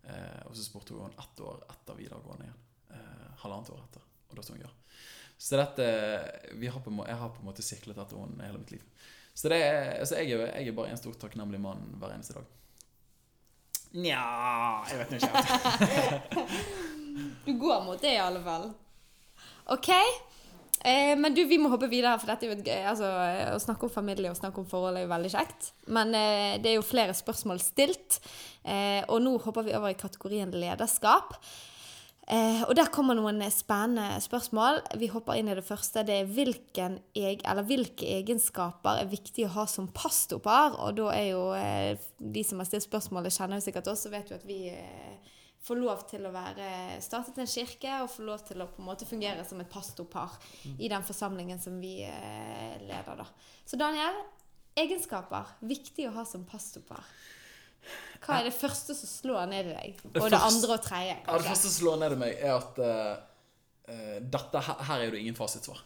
Eh, og så spurte hun ett år etter videregående igjen. Eh, halvannet år etter. Og da sa hun ja. Så dette vi har på, må- Jeg har på en måte siklet etter henne hele mitt liv. Så det er, altså jeg, er, jeg er bare en stor takknemlig mann hver eneste dag. Nja Jeg vet nå ikke. (laughs) (laughs) Du går mot det, i alle fall. OK. Eh, men du, vi må hoppe videre, for dette er jo gøy- altså, eh, å snakke om familie og snakke om forhold er jo veldig kjekt. Men eh, det er jo flere spørsmål stilt, eh, og nå hopper vi over i kategorien lederskap. Eh, og der kommer noen spennende spørsmål. Vi hopper inn i det første. Det er hvilken hvilke egenskaper er viktig å ha som pastorpar. Og da er jo eh, de som har stilt spørsmålet, kjenner jo sikkert oss, og vet jo at vi eh, får lov til å være startet en kirke og få lov til å på en måte fungere som et pastorpar i den forsamlingen som vi eh, leder, da. Så Daniel, egenskaper viktig å ha som pastorpar. Hva er det første som slår ned i deg? Og det andre og tredje, Ja, det første som slår ned i meg, er at eh, dette, her, her er det ingen fasitsvar.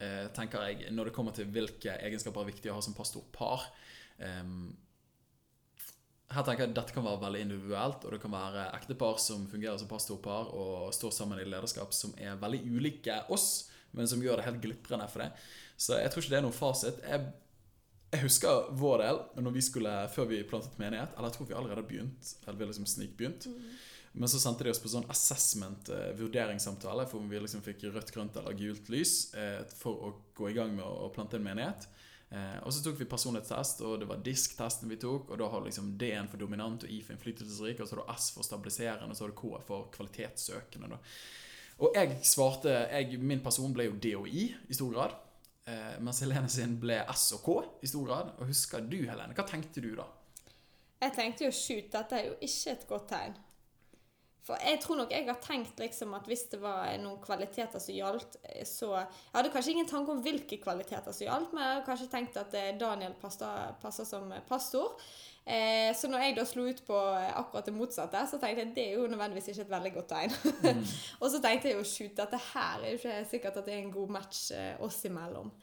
Uh, tenker jeg, når det kommer til hvilke egenskaper er viktig å ha som pastorpar. Um, her tenker jeg at Dette kan være veldig individuelt, og det kan være ektepar som fungerer som pastorpar og står sammen i lederskap som er veldig ulike oss, men som gjør det helt glitrende for det. Så jeg tror ikke det er noen fasit. Jeg, jeg husker vår del når vi skulle, før vi plantet menighet, eller jeg tror vi allerede har begynt, eller vi liksom snikbegynt. Men så sendte de oss på sånn assessment, eh, for om vi liksom fikk rødt, grønt eller gult lys eh, for å gå i gang med å plante en menighet. Eh, og så tok vi personlighetstest, og det var disk-testen vi tok. Og da har liksom D-en for dominant og I for innflytelsesrik, og så har du S for stabiliserende, og så har du K for kvalitetssøkende. Da. Og jeg svarte jeg, Min person ble jo D I i stor grad. Eh, mens Helene sin ble S og K i stor grad. Og husker du, Helene? Hva tenkte du da? Jeg tenkte jo shoot, dette er jo ikke et godt tegn. For jeg tror nok jeg har tenkt liksom at hvis det var noen kvaliteter som gjaldt, eh, så Jeg hadde kanskje ingen tanke om hvilke kvaliteter som gjaldt, men jeg hadde kanskje tenkt at eh, Daniel passer, som pastor. Eh, så når jeg da slo ut på akkurat det motsatte, så tenkte jeg at det er jo nødvendigvis ikke et veldig godt tegn. Mm. (laughs) og så tenkte jeg jo shoot, dette her er jo ikke sikkert at det er en god match eh, oss imellom.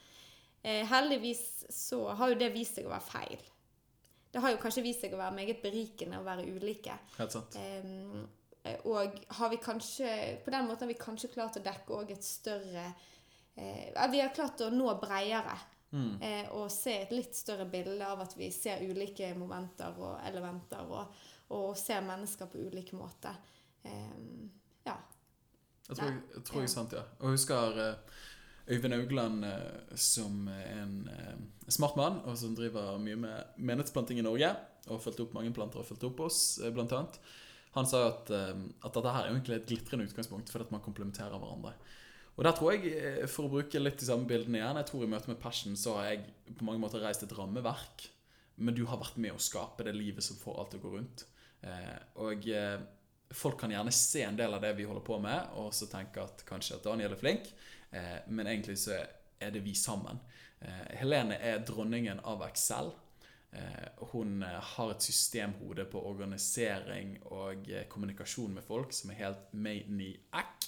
Eh, heldigvis så har jo det vist seg å være feil. Det har jo kanskje vist seg å være meget berikende å være ulike. Helt sant. Eh, og har vi kanskje På den måten har vi kanskje klart å dekke òg et større eh, Vi har klart å nå bredere. Mm. Eh, og se et litt større bilde av at vi ser ulike momenter og elementer. Og, og ser mennesker på ulike måter. Eh, ja. Jeg tror, jeg, tror jeg sant, ja. Og jeg husker eh, Øyvind Augland eh, som en smart mann, og som driver mye med menighetsplanting i Norge. Og har fulgt opp mange planter og fulgt opp oss, blant annet. Han sa at, ehm, at dette her er egentlig et glitrende utgangspunkt fordi at man komplementerer hverandre. Og der tror jeg, eh, For å bruke litt de samme bildene igjen Jeg tror i møte med Passion så har jeg på mange måter reist et rammeverk. Men du har vært med å skape det livet som får alt til å gå rundt. Eh, og eh, folk kan gjerne se en del av det vi holder på med, og så tenke at kanskje at Daniel er flink, men egentlig så er det vi sammen. Helene er dronningen av Excel. Eh, hun eh, har et systemhode på organisering og eh, kommunikasjon med folk som er helt maniac.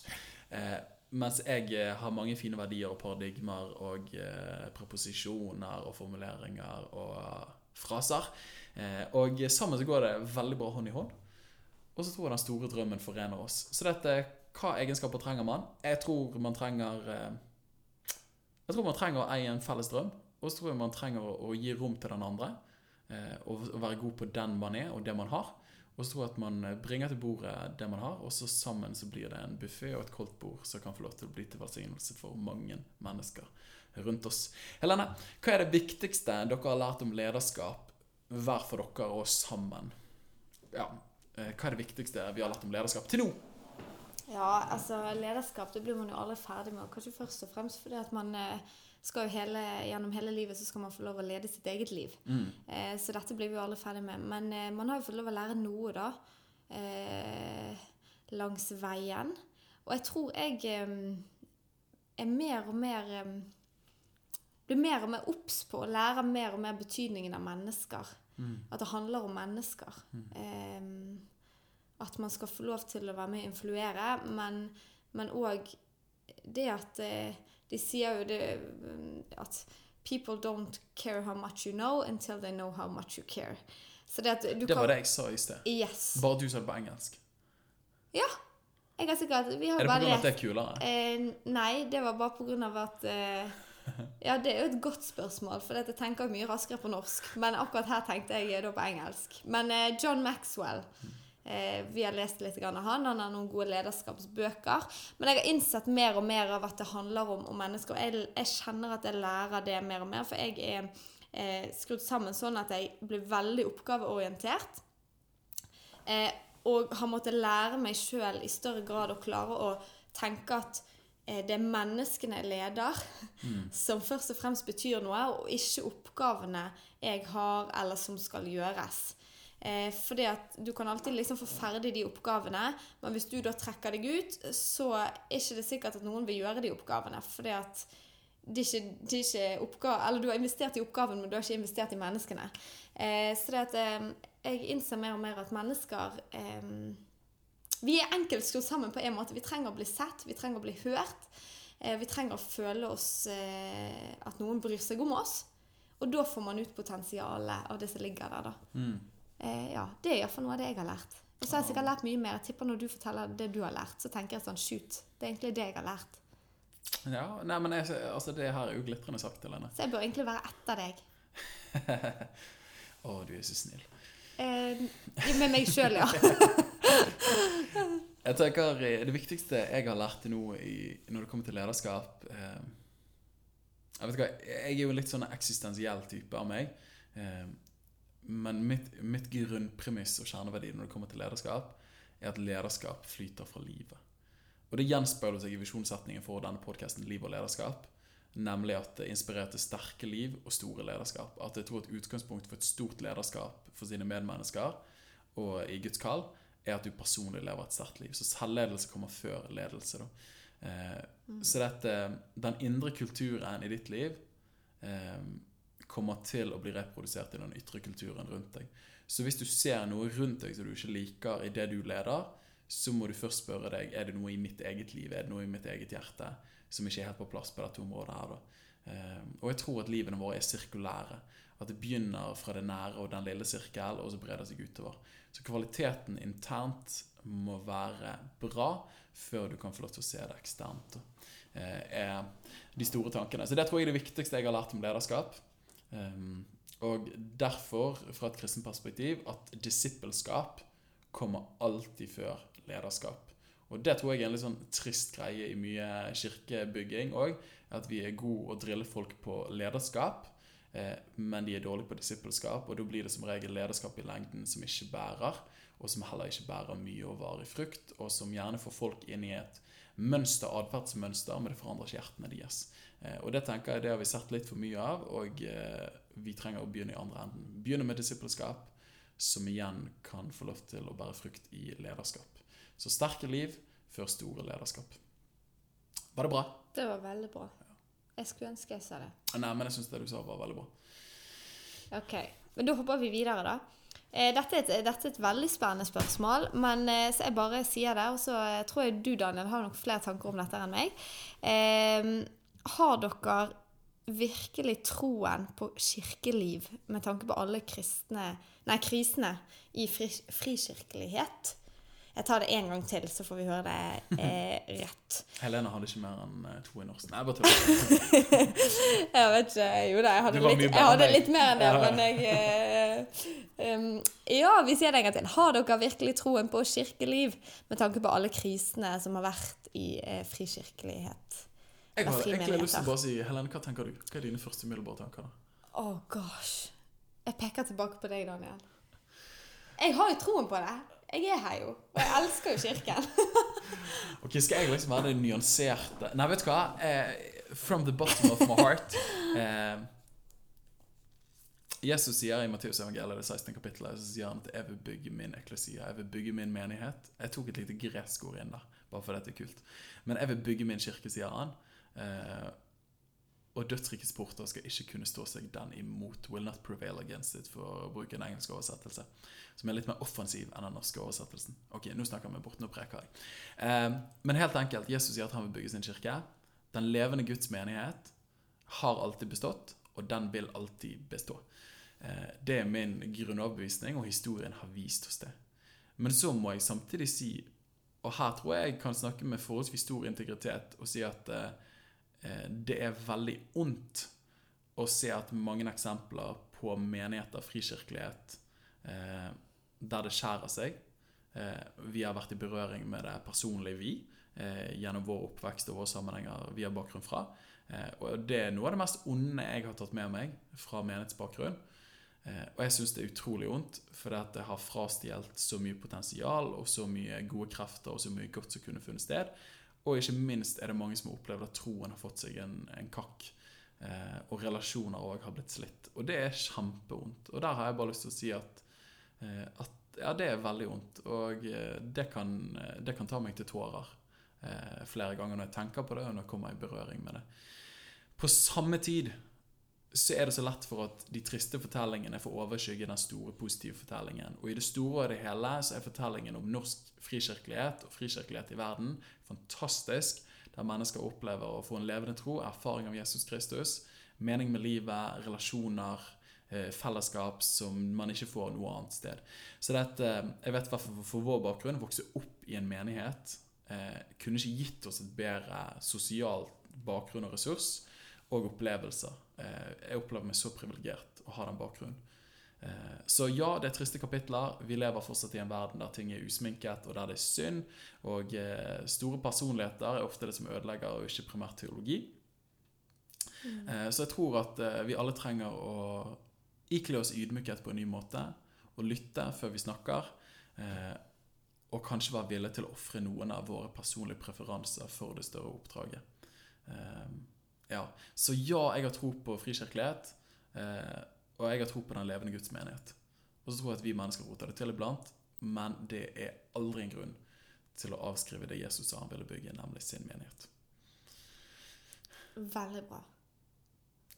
Mens jeg har mange fine verdier og paradigmer og preposisjoner og formuleringer og fraser. Og sammen så går det veldig bra hånd i hånd. Og så tror jeg den store drømmen forener oss. Så dette, hva egenskaper trenger man? Jeg tror man trenger Jeg tror man trenger å eie en felles drøm. Og så tror jeg man trenger å gi rom til den andre. Eh, og være god på den man er, og det man har. Og så at man eh, bringer til bordet det man har, og så sammen så blir det en buffé og et koldt bord som kan få lov til å bli til velsignelse for mange mennesker rundt oss. Helene, hva er det viktigste dere har lært om lederskap hver for dere og sammen? Ja, eh, hva er det viktigste vi har lært om lederskap til nå? Ja, altså lederskap det blir man jo aldri ferdig med. Kanskje først og fremst fordi at man eh, skal jo hele, gjennom hele livet så skal man få lov å lede sitt eget liv. Mm. Eh, så dette blir vi jo aldri ferdig med. Men eh, man har jo fått lov å lære noe, da. Eh, langs veien. Og jeg tror jeg eh, er mer og mer eh, Blir mer og mer obs på å lære mer og mer betydningen av mennesker. Mm. At det handler om mennesker. Mm. Eh, at man skal få lov til å være med og influere, men òg det at de sier jo det at People don't care how much you know until they know how much you care. det, det var det jeg sa i sted. Yes. Bare du sa det på engelsk. Ja. Jeg har sikkert vi har Er det pga. at det er kulere? Eh, nei, det var bare pga. at eh, (laughs) Ja, det er jo et godt spørsmål, for jeg tenker mye raskere på norsk. Men akkurat her tenkte jeg da på engelsk. Men eh, John Maxwell mm. Eh, vi har lest litt av han. Han har noen gode lederskapsbøker. Men jeg har innsett mer og mer av at det handler om, om mennesker. Og jeg, jeg, kjenner at jeg lærer det mer og mer, for jeg er eh, skrudd sammen sånn at jeg blir veldig oppgaveorientert. Eh, og har måttet lære meg sjøl i større grad å klare å tenke at eh, det er menneskene jeg leder, mm. (laughs) som først og fremst betyr noe, og ikke oppgavene jeg har, eller som skal gjøres. Eh, fordi at du kan alltid liksom få ferdig de oppgavene, men hvis du da trekker deg ut, så er ikke det sikkert at noen vil gjøre de oppgavene. Fordi at er ikke, er ikke oppgave, Eller du har investert i oppgaven, men du har ikke investert i menneskene. Eh, så det at eh, jeg innser mer og mer at mennesker eh, Vi er enkelt skrudd sammen på en måte. Vi trenger å bli sett, vi trenger å bli hørt. Eh, vi trenger å føle oss eh, at noen bryr seg om oss. Og da får man ut potensialet av det som ligger der, da. Mm. Eh, ja, Det er iallfall noe av det jeg har lært. Og så har jeg sikkert lært mye mer. Jeg tipper Når du forteller det du har lært, så tenker jeg sånn Shoot, det er egentlig det jeg har lært. Ja, nei, men jeg, altså, det her er jo glitrende sagt, Helene. Så jeg bør egentlig være etter deg. (laughs) Å, du er så snill. Eh, med meg sjøl, ja. (laughs) jeg tenker eh, Det viktigste jeg har lært nå i, når det kommer til lederskap eh, Jeg vet ikke, jeg er jo litt sånn eksistensiell type av meg. Eh, men mitt, mitt grunnpremiss og kjerneverdi når det kommer til lederskap, er at lederskap flyter fra livet. Og det gjenspeiler seg i visjonssetningen for denne podkasten Liv og lederskap. Nemlig at det inspirerte sterke liv og store lederskap. At jeg tror et utgangspunkt for et stort lederskap for sine medmennesker og i Guds kall, er at du personlig lever et sterkt liv. Så selvledelse kommer før ledelse. da. Eh, mm. Så dette, den indre kulturen i ditt liv eh, kommer til å bli reprodusert i den ytre kulturen rundt deg. Så hvis du ser noe rundt deg som du ikke liker i det du leder, så må du først spørre deg er det noe i mitt eget liv, er det noe i mitt eget hjerte som ikke er helt på plass på dette området. her da. Ehm, og jeg tror at livene våre er sirkulære. At det begynner fra det nære og den lille sirkel, og så breder seg utover. Så kvaliteten internt må være bra før du kan få lov til å se det eksternt. Eh, er de store tankene. Så det tror jeg er det viktigste jeg har lært om lederskap. Um, og derfor, fra et kristent perspektiv, at disippelskap kommer alltid før lederskap. Og det tror jeg er en litt sånn trist greie i mye kirkebygging òg. At vi er gode å drille folk på lederskap, eh, men de er dårlige på disippelskap. Og da blir det som regel lederskap i lengden som ikke bærer, og som heller ikke bærer mye og varig frukt, og som gjerne får folk inn i et mønster, atferdsmønster, men det forandrer ikke hjertene deres. Eh, og det tenker jeg det har vi sett litt for mye av, og eh, vi trenger å begynne i andre enden. Begynne med disippelskap, som igjen kan få lov til å bære frukt i lederskap. Så sterke liv før store lederskap. Var det bra? Det var veldig bra. Jeg skulle ønske jeg sa det. Nei, men jeg syns det du sa, var veldig bra. Ok, men da hopper vi videre, da. Eh, dette er, et, dette er, et, veldig spennende spørsmål, men så jeg bare sier det. Og så tror jeg du, Daniel, har nok flere tanker om dette enn meg. Eh, har dere virkelig troen på kirkeliv med tanke på alle kristne, nei, krisene i fri, frikirkelighet? Jeg tar det en gang til, så får vi høre det eh, (laughs) rett. Helene hadde ikke mer enn eh, to i norsk. Nei, bare tull. (laughs) jeg vet ikke. Jo da, jeg hadde, litt, jeg hadde litt, mer enn det, men jeg eh, um, Ja, vi sier det en gang til. Har dere virkelig troen på kirkeliv med tanke på alle krisene som har vært i eh, frikirkelighet? Jeg har egentlig lyst til å bare si Helene, hva tenker du? Hva er dine første umiddelbare tanker? da? Oh gosh. Jeg peker tilbake på deg, Daniel. Jeg har jo troen på det. Jeg er her jo. Og jeg elsker jo kirken. (laughs) ok, Skal jeg liksom være det nyanserte Nei, vet du hva? Uh, from the bottom of my heart Uh, Jesus sier i Matteus evangeliet, det 16. kapittelet, så sier han at 'jeg vil bygge min eklesia'. Jeg vil bygge min menighet. Jeg tok et lite gresk ord inn der, bare fordi dette er kult. Men jeg vil bygge min kirke, sier han. Uh, og dødsrikets porter skal ikke kunne stå seg den imot. Will not prevail against it, for å bruke en engelsk oversettelse. Som er litt mer offensiv enn den norske oversettelsen. Ok, nå snakker vi bort, nå preker jeg. Eh, men helt enkelt, Jesus sier at han vil bygge sin kirke. Den levende Guds menighet har alltid bestått, og den vil alltid bestå. Eh, det er min grunnoverbevisning, og historien har vist oss det. Men så må jeg samtidig si, og her tror jeg jeg kan snakke med forholdsvis stor integritet, og si at eh, Eh, det er veldig ondt å se at mange eksempler på menigheter, frikirkelighet, eh, der det skjærer seg. Eh, vi har vært i berøring med det personlige, vi, gjennom vår oppvekst og våre sammenhenger vi har bakgrunn fra. Og det er noe av det mest onde jeg har tatt med meg fra menighetsbakgrunn. Og jeg syns det er utrolig vondt, for det har frastjålet så mye potensial og så mye gode krefter og så mye godt som kunne funnet sted. Og ikke minst er det mange som har opplevd at troen har fått seg en, en kakk. Eh, og relasjoner òg har blitt slitt. Og det er kjempevondt. Og der har jeg bare lyst til å si at, eh, at ja, det er veldig vondt. Og eh, det, kan, eh, det, kan, ta meg til tårer eh, flere ganger når jeg tenker på det, og når jeg kommer i berøring med det. På samme tid så er det så lett for at de triste fortellingene får overskygge den store, positive fortellingen. Og i det store og det hele så er fortellingen om norsk frikirkelighet og frikirkelighet i verden fantastisk. Der mennesker opplever å få en levende tro, erfaring av Jesus Kristus, mening med livet, relasjoner, eh, fellesskap som man ikke får noe annet sted. Så dette, jeg vet hva for, for vår bakgrunn, vokse opp i en menighet eh, kunne ikke gitt oss et bedre sosialt bakgrunn og ressurs og opplevelser. Eh, jeg opplever meg så privilegert å ha den bakgrunnen. Eh, Så ja, det er triste kapitler. Vi lever fortsatt i en verden der ting er usminket, og der det er synd. Og eh, store personligheter er ofte det som ødelegger, og ikke primært teologi. Mm. Så jeg tror at eh, vi alle trenger å ikle oss ydmykhet på en ny måte, og lytte før vi snakker. eh, Og kanskje være villige til å ofre noen av våre personlige preferanser for det større oppdraget. Eh, Ja. Så ja, jeg har tro på frikirkelighet. eh, Og jeg har tro på den levende Guds menighet. Og så tror jeg at vi mennesker roter det til iblant, men det er aldri en grunn til å avskrive det Jesus sa han ville bygge, nemlig sin menighet. Veldig bra.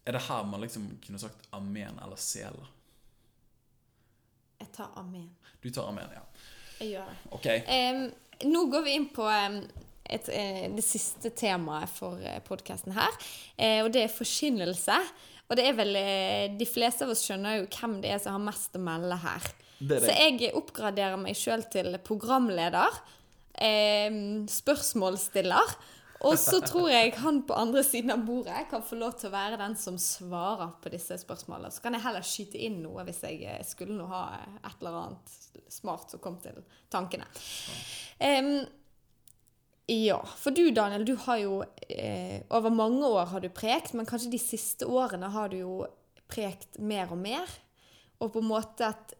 Er det her man liksom kunne sagt amen eller sela? Jeg tar amen. Du tar amen, ja. Jeg gjør det. Ok. Em, nå går vi inn på em, et, eh, det siste temaet for podkasten her. Eh, og det er forkynnelse. Og det er vel eh, De fleste av oss skjønner jo hvem det er som har mest å melde her. Det det. Så jeg oppgraderer meg sjøl til programleder. spørsmålsstiller. Og så tror jeg han på andre siden av bordet kan få lov til å være den som svarer på disse spørsmålene. Så kan jeg heller skyte inn noe hvis jeg eh, skulle nå ha eh, et eller annet smart som kom til tankene. Um, ja, for du Daniel, du har jo eh, Over mange år har du prekt, men kanskje de siste årene har du jo prekt mer og mer. Og på en måte at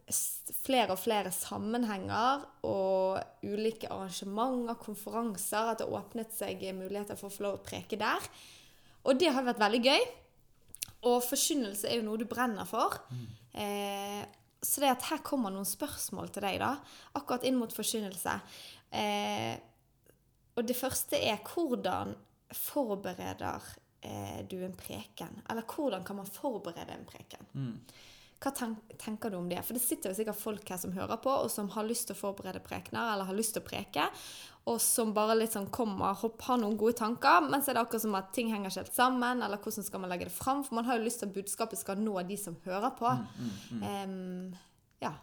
flere og flere sammenhenger og ulike arrangementer, konferanser, at det åpnet seg muligheter for å få lov å preke der. Og det har vært veldig gøy. Og forkynnelse er jo noe du brenner for. Eh, så det at her kommer noen spørsmål til deg, da. Akkurat inn mot forkynnelse. Eh, og det første er hvordan forbereder eh, du en preken? Eller hvordan kan man forberede en preken? Mm. Hva tenker du om det? For det sitter jo sikkert folk her som hører på, og som har lyst til å forberede prekener, eller har lyst til å preke, og som bare litt sånn kommer, hopp, har noen gode tanker, men så er det akkurat som at ting henger ikke helt sammen, eller hvordan skal man legge det fram? For man har jo lyst til at budskapet skal nå de som hører på. Mm, Em, ja.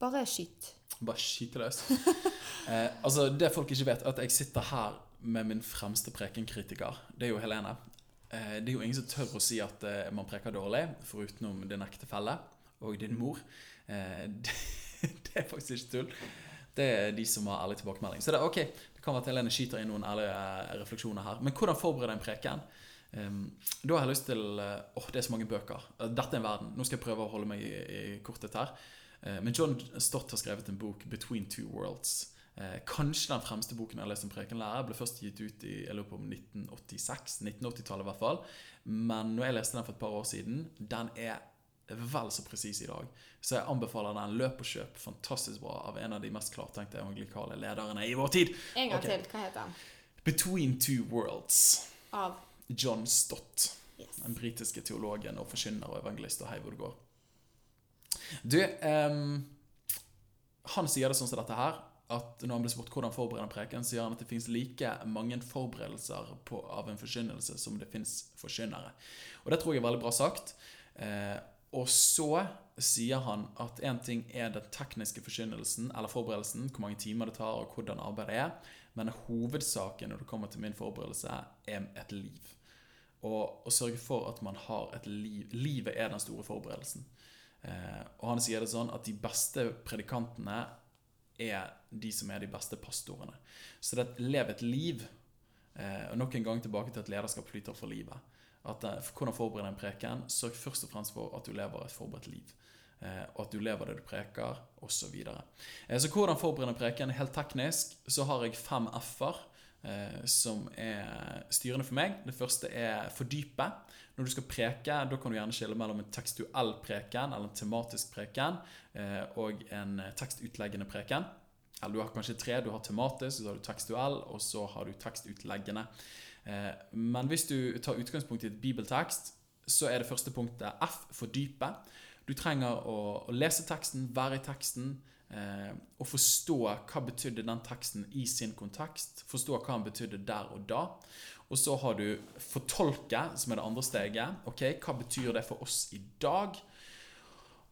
Bare skyt. Bare skyte løs. (laughs) eh, altså, det folk ikke vet, er at jeg sitter her med min fremste prekenkritiker. Det er jo Helene. Eh, det er jo ingen som tør å si at eh, man preker dårlig, forutenom din ektefelle og din mor. Eh, (laughs) det, er faktisk ikke tull. Det er de som har ærlig tilbakemelding. Så det er ok, det kan være at Helene skyter inn noen ærlige refleksjoner her. Men hvordan forberede en preken? Um, da har jeg lyst til Åh, det er så mange bøker. Dette er en verden. Nå skal jeg prøve å holde meg i, korthet her. Men John Stott har skrevet en bok 'Between Two Worlds'. Eh, Kanskje den fremste boken jeg har lest om prekenlære. Ble først gitt ut i jeg lurer på om 1986. 1980-tallet i hvert fall. Men når jeg leste den for et par år siden, den er vel så presis i dag. Så jeg anbefaler den. Løp og kjøp. Fantastisk bra. Av en av de mest klartenkte evangelikale lederne i vår tid. En gang okay. til. Hva heter den? 'Between Two Worlds'. Av John Stott. Yes. Den britiske teologen og forkynner og evangelist og hei hvor det går. Du, ehm, han sier det sånn som dette her, at når han blir spurt hvordan forbereder han preken, sier han at det finnes like mange forberedelser på, av en forkynnelse som det finnes forkynnere. Og det tror jeg er veldig bra sagt. Eh, og så sier han at én ting er den tekniske forkynnelsen, eller forberedelsen, hvor mange timer det tar, og hvordan arbeidet er, men hovedsaken når det kommer til min forberedelse, er et liv. Og å sørge for at man har et liv. Livet er den store forberedelsen. Eh, og han sier det sånn at de beste predikantene er de som er de beste pastorene. Så det lev et liv. Eh, og nok en gang tilbake til at lederskap flyter for livet. At eh, Hvordan forberede en preken? Sørg først og fremst for at du lever et forberedt liv. Eh, og at du lever det du preker, osv. Så, eh, så hvordan forberede en preken? Helt teknisk så har jeg fem f-er som er styrende for meg. Det første er fordype. Når du skal preke, da kan du gjerne skille mellom en tekstuell preken eller en tematisk preken eh, og en tekstutleggende preken. Eller du har kanskje tre. Du har tematisk, så har du tekstuell, og så har du tekstutleggende. Eh, men hvis du tar utgangspunkt i et bibeltekst, så er det første punktet F, fordype. Du trenger å lese teksten, være i teksten, eh, og forstå hva betydde den teksten i sin kontekst. Forstå hva den betydde der og da. Og så har du fortolke, som er det andre steget. Ok, Hva betyr det for oss i dag?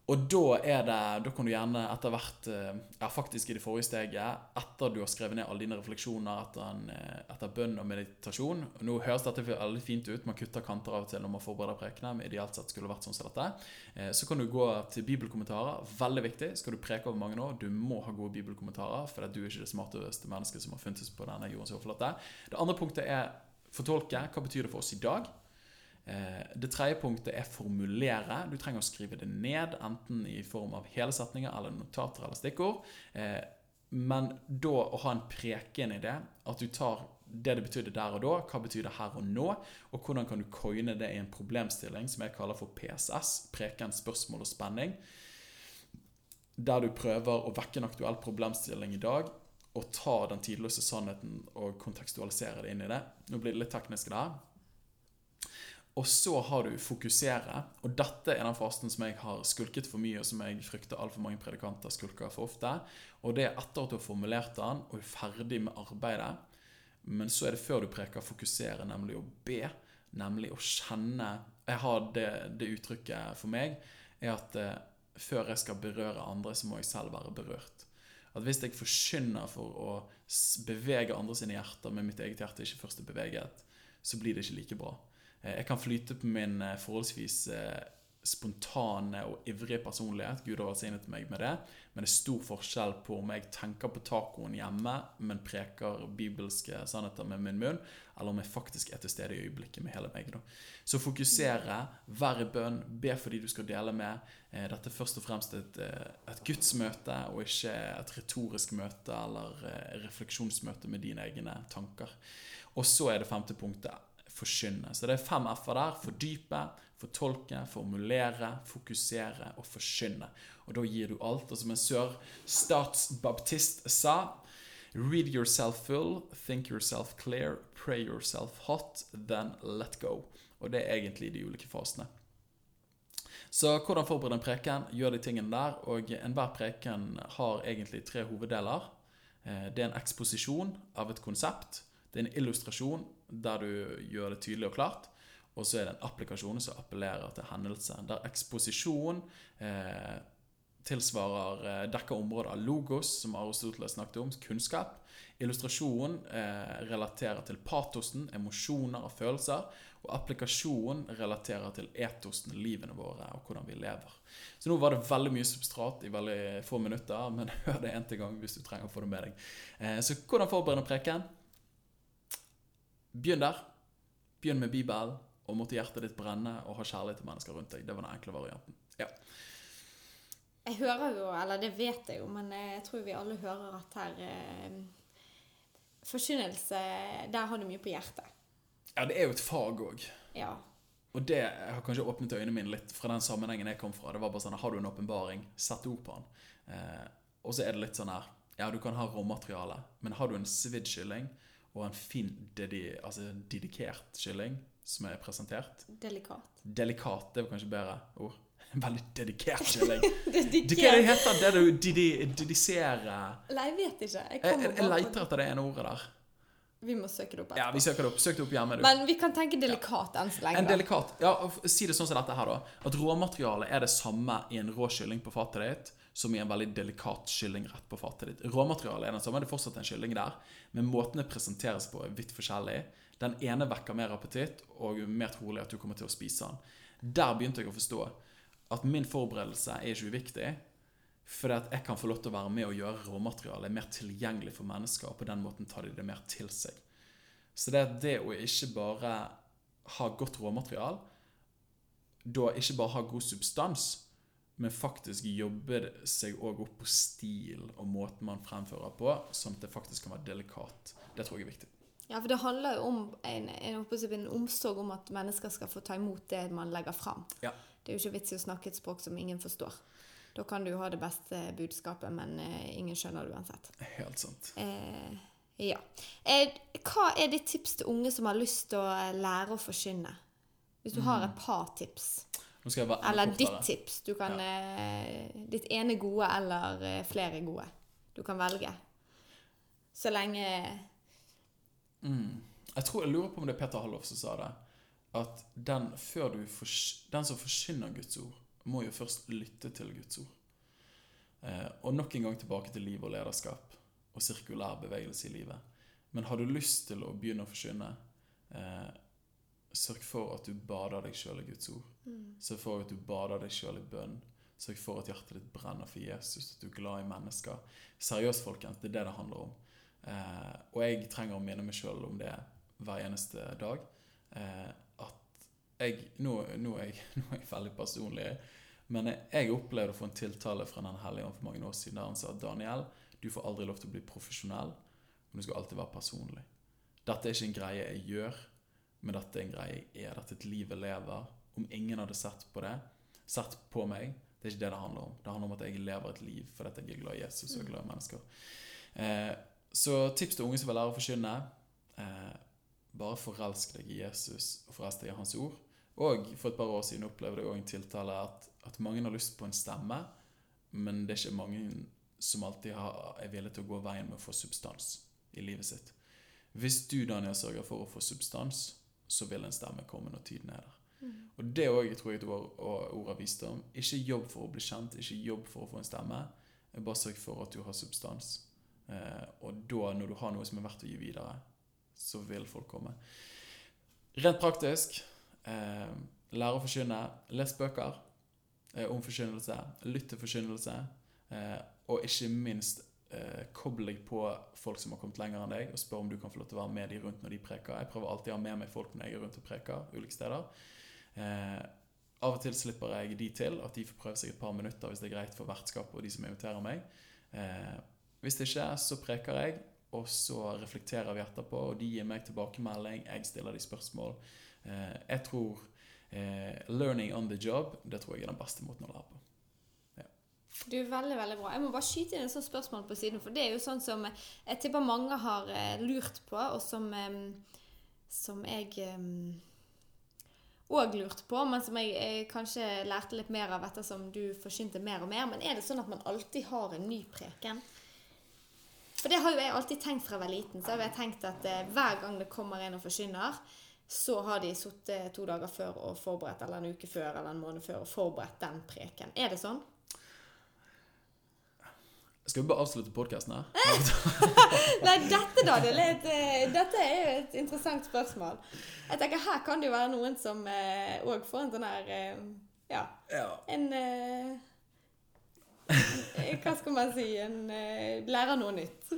Og da er det, da kan du gjerne etter hvert eh, Ja, faktisk i det forrige steget, etter du har skrevet ned alle dine refleksjoner etter, en, eh, etter bønn og meditasjon og Nå høres dette veldig fint ut, man kutter kanter av og til når man forbereder prekene, men ideelt sett skulle det vært sånn som dette. Eh, Så kan du gå til bibelkommentarer. Veldig viktig. Skal du preke over mange nå, du må ha gode bibelkommentarer, for du er ikke det smarteste mennesket som har funnet på denne jordens overflate. Det andre punktet er fortolke. Hva betyr det for oss i dag? Eh, Det tredje punktet er formulere. Du trenger å skrive det ned, enten i form av hele setninger eller notater eller stikkord. Eh, Men da å ha en preken i det, at du tar det det betydde der og da, hva betyr det her og nå, og hvordan kan du coine det i en problemstilling som jeg kaller for PSS, preken, spørsmål og spenning, der du prøver å vekke en aktuell problemstilling i dag, og ta den tidløse sannheten og kontekstualisere det inn i det. Nå blir det litt teknisk der. Og så har du fokusere, og dette er den fasen som jeg har skulket for mye, og som jeg frykter altfor mange predikanter skulker for ofte. Og det er etter at du har formulert den og er ferdig med arbeidet. Men så er det før du preker fokusere, nemlig å be. Nemlig å kjenne Jeg har det, det uttrykket for meg, er at eh, før jeg skal berøre andre, så må jeg selv være berørt. At hvis jeg forkynner for å bevege andre sine hjerter, men mitt eget hjerte ikke først er beveget, så blir det ikke like bra. Eh, Jeg kan flyte på min eh, forholdsvis eh, spontane og ivrige personlighet. Gud har velsignet meg med det. Men det er stor forskjell på om jeg tenker på tacoen hjemme, men preker bibelske sannheter med min munn, eller om jeg faktisk er til stede i øyeblikket med hele meg. Da. Så fokusere, være i bønn, be for de du skal dele med. Dette er først og fremst et, et gudsmøte, og ikke et retorisk møte eller refleksjonsmøte med dine egne tanker. Og så er det femte punktet forkynne. Så det er fem f-er der. Fordype, fortolke, formulere, fokusere og forkynne. Og da gir du alt. Og som en sør-statsbaptist sa Read yourself full, think yourself clear, pray yourself hot, then let go. Og det er egentlig de ulike fasene. Så hvordan forberede en preken? Gjør de tingene der. Og enhver preken har egentlig tre hoveddeler. Eh, Det er en eksposisjon av et konsept. Det er en illustrasjon der du gjør det tydelig og klart. Og så er det en applikasjon som appellerer til hendelse. Der eksposisjon eh, tilsvarer eh, dekker området av logos, som Aristoteles snakket om, kunnskap. Illustrasjon eh, relaterer til patosen, emosjoner og følelser. Og applikasjon relaterer til etosen, livene våre og hvordan vi lever. Så nå var det veldig mye substrat i veldig få minutter, men (laughs) hør det en til gang hvis du trenger å få det med deg. Eh, så hvordan forberede en preken? Begynn der. Begynn med Bibelen, og måtte hjertet ditt brenne og ha kjærlighet til mennesker rundt deg. Det var den enkle varianten. Ja. Jeg hører jo, eller det vet jeg jo, men jeg tror vi alle hører at her eh, Forkynnelse, der har du mye på hjertet. ja, det er jo et fag òg. Ja. Og det har kanskje åpnet øynene mine litt fra den sammenhengen jeg kom fra. Det var bare sånn, Har du en åpenbaring, sett ord på den. Eh, og så er det litt sånn her Ja, du kan ha råmateriale, men har du en svidd kylling og en fin, dedi, altså dedikert kylling som er presentert Delikat. Delikat, det var kanskje bedre ord. En (laughs) veldig dedikert kylling. (laughs) Det, hva det heter det du didi, dediserer Nei, jeg vet ikke. Jeg, Jeg, jeg, leter etter det ene ordet der. Vi må søke det opp Ja, vi søker det opp. Søk det opp hjemme, du. Men vi kan tenke delikat enn så lenge. En delikat Ja, si det sånn som dette her, da. At råmaterialet er det samme i en rå kylling på fatet ditt som i en veldig delikat kyllingrett på fatet ditt. Råmaterialet er den samme, det er fortsatt en kylling der, men måten det presenteres på, er vidt forskjellig. Den ene vekker mer appetitt, og mer trolig at du kommer til å spise den. Der begynte jeg å forstå at min forberedelse er ikke uviktig. For at jeg kan få lov til å være med og gjøre råmaterialet mer tilgjengelig for mennesker, og på den måten tar de det mer til seg. Så det det å ikke bare ha godt råmaterial, da ikke bare ha god substans, men faktisk jobbe seg òg opp på stil og måten man fremfører på, sånn at det faktisk kan være delikat. Det tror jeg er viktig. Ja, for det handler jo om en, en, en omsorg om at mennesker skal få ta imot det man legger fram. Ja. Det er jo ikke vits i å snakke et språk som ingen forstår. Da kan du ha det beste budskapet, men eh, ingen skjønner det uansett. Helt sant. Eh, ja. Eh, hva er ditt tips til unge som har lyst til å eh, lære å forkynne? Hvis du har et par tips. Eller ditt det. tips. Du kan, eh, ditt ene gode eller eh, flere gode. Du kan velge. Så lenge Mm. Jeg tror jeg lurer på om det er Peter Hallof som sa det. At den, fors- den som forsyner Guds ord, må jo først lytte til Guds ord. Eh, og nok en gang tilbake til liv og lederskap og sirkulær bevegelse i livet. Men har du lyst til å begynne å forsyne, eh, sørg for at du bader deg sjøl i Guds ord. Sørg får at du bader deg sjøl i bønn. Så jeg får at hjertet ditt brenner for Jesus, at du er glad i mennesker. Seriøst, folkens, det er det det handler om. Eh, og jeg trenger å minne meg sjøl om det hver eneste dag. Eh, at jeg nå, nå, er jeg (laughs) nå er jeg veldig personlig, men jeg, jeg opplevde å få en tiltale fra Den hellige ånd for mange år siden der han sa at Daniel, du får aldri lov til å bli profesjonell, men du skal alltid være personlig. Dette er ikke en greie jeg gjør, men dette er en greie jeg er. Dette er et liv jeg lever. Om ingen hadde sett på det, sett på meg, det er ikke det det handler om. Det handler om at jeg lever et liv fordi jeg er glad i Jesus og er glad i mennesker. Eh, så tips til unge som vil lære å forkynne. Eh, bare forelsk deg i Jesus og forelsk deg i Hans ord. Og for et par år siden opplevde jeg også en tiltale at, at mange har lyst på en stemme, men det er ikke mange som alltid har, er villige til å gå veien med å få substans i livet sitt. Hvis du, Daniel, sørger for å få substans, så vil en stemme komme når tiden er der. Og det òg tror jeg et ord, ord av visdom. Ikke jobb for å bli kjent, ikke jobb for å få en stemme. Bare sørg for at du har substans. Eh, og da, når du har noe som er verdt å gi videre, så vil folk komme. Rent praktisk eh, lære å forkynne. Les bøker eh, om forkynnelse. Lytt til forkynnelse. Eh, og ikke minst eh, koble deg på folk som har kommet lenger enn deg, og spør om du kan få lov til å være med de rundt når de preker. Jeg prøver alltid å ha med meg folk når jeg er rundt og preker ulike steder. Eh, av og til slipper jeg de til, at de får prøve seg et par minutter hvis det er greit for vertskapet og de som inviterer meg. Eh, hvis det ikke, så preker jeg, og så reflekterer vi etterpå, og de gir meg tilbakemelding, jeg stiller de spørsmål. Eh, jeg tror eh, 'learning on the job' det tror jeg er den beste måten å lære på. Du er veldig, veldig bra. Jeg må bare skyte inn et sånt spørsmål på siden, for det er jo sånn som jeg tipper mange har eh, lurt på, og som, eh, som jeg òg lurte på, men som jeg, jeg, kanskje lærte litt mer av ettersom du forsynte mer og mer. Men er det sånn at man alltid har en ny preken? For det har jo jeg alltid tenkt fra jeg var liten. Så har jeg tenkt at eh, hver gang det kommer en og forsyner, så har de sittet to dager før og forberedt, eller en uke før eller en måned før og forberedt den preken. Er det sånn? Skal vi bare avslutte podkasten her? (laughs) Nei, dette, Daniel, et, eh, dette er jo et interessant spørsmål. Jeg tenker Her kan det jo være noen som òg eh, får en sånn her eh, ja, Ja. En eh, Hva skal man si? En eh, lærer noe nytt.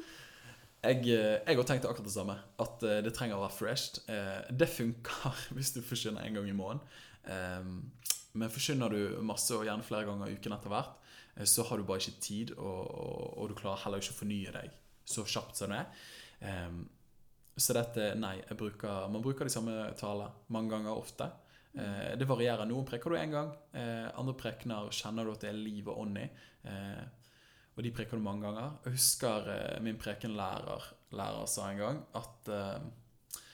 Jeg, òg tenkte har tenkt akkurat det samme. At eh, det trenger å være fresh. Eh, det funker (laughs) hvis du forsyner en gang i måneden. Eh, men forsyner du masse og gjerne flere ganger i uken etter hvert, eh, så har du bare ikke tid, og, og, og du klarer heller ikke å fornye deg så kjapt som det er. Um, så dette, nei, bruker, man bruker de samme talene mange ganger ofte. Uh, det varierer. Noen preker du én gang, uh, andre prekener kjenner du at det er liv og ånd i. Uh, og de preker du mange ganger. Jeg husker eh, min prekenlærer lærer sa en gang at, eh,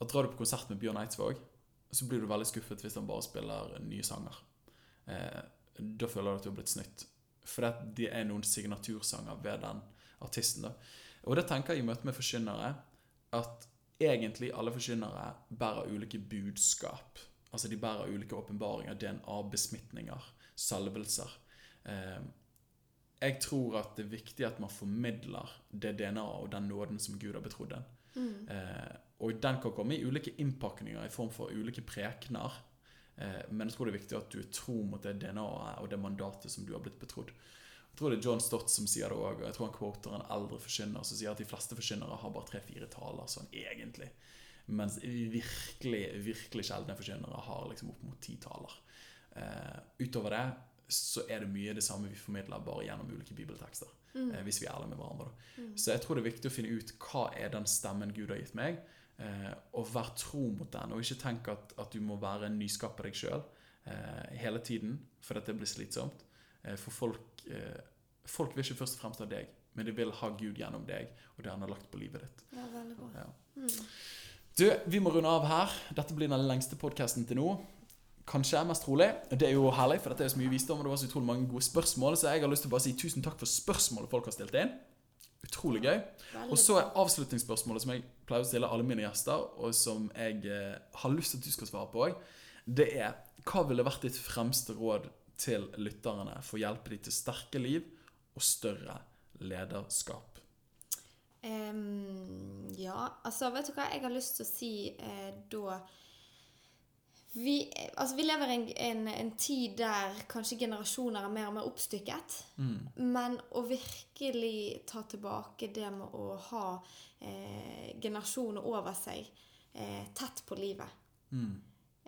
at drar du på konsert med Bjørn Eidsvåg, så blir du veldig skuffet hvis han bare spiller nye sanger. Eh, da føler du at du har blitt snytt. For det, det er noen signatursanger ved den artisten. da. Og det tenker jeg i møte med forkynnere at egentlig alle forkynnere bærer ulike budskap. Altså de bærer ulike åpenbaringer, DNA-besmitninger, salvelser. Eh, jeg tror at det er viktig at man formidler det DNA og den nåden som Gud har betrodd en. Eh, og den kan komme i ulike innpakninger i form for ulike prekener. Eh, men jeg tror det er viktig at du er tro mot det DNA-et og det mandatet som du har blitt betrodd. Jeg tror det er John Stott som sier det òg, og jeg tror han quoter en eldre forkynner som sier at de fleste forkynnere har bare tre-fire taler, sånn egentlig. Mens virkelig, virkelig sjeldne forkynnere har liksom opp mot ti taler. Uh, utover det så er det mye det samme vi formidler, bare gjennom ulike bibeltekster. Eh, hvis vi er ærlige med hverandre. Da. Så jeg tror det er viktig å finne ut hva er den stemmen Gud har gitt meg, eh, og vær tro mot den. Og ikke tenk at, at du må være en nyskaper deg sjøl eh, hele tiden, for dette blir slitsomt. Eh, for folk, eh, folk vil ikke først og fremst ha deg, men de vil ha Gud gjennom deg og det han har lagt på livet ditt. Ja, veldig bra. Ja. Du, vi må runde av her. Dette blir den lengste podkasten til nå. Kanskje mest trolig. Det er jo herlig, for dette er så mye visdom, og det var så utrolig mange gode spørsmål. Så jeg har lyst til å bare si tusen takk for spørsmålet folk har stilt inn. Utrolig gøy. Og så er avslutningsspørsmålet som jeg pleier å stille alle mine gjester, og som jeg eh, har lyst til at du skal svare på òg, det er hva ville vært ditt fremste råd til lytterne for å hjelpe dem til sterke liv og større lederskap? Um, ja, altså, vet du hva jeg har lyst til å si eh, da vi, altså, vi lever i en, en, en tid der kanskje generasjoner er mer og mer oppstykket. Men å virkelig ta tilbake det med å ha eh, generasjoner over seg eh, tett på livet.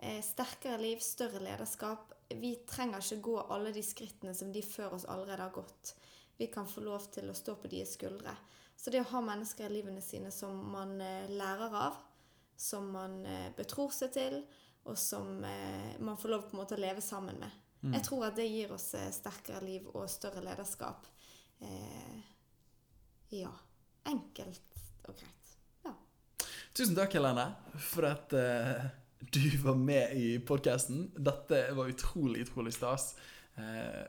Eh, sterkere liv, større lederskap. Vi trenger ikke gå alle de skrittene som de før oss allerede har gått. Vi kan få lov til å stå på deres skuldre. Så det å ha mennesker i livene sine som man eh, lærer av, som man eh, betror seg til, og som eh, man får lov på en måte å leve sammen med. Jeg tror at det gir oss eh, sterkere liv og større lederskap. Eh, ja. Enkelt og greit. Ja. Tusen takk, Helene, for at eh, du var med i podkasten. Dette var utrolig, utrolig stas. Eh,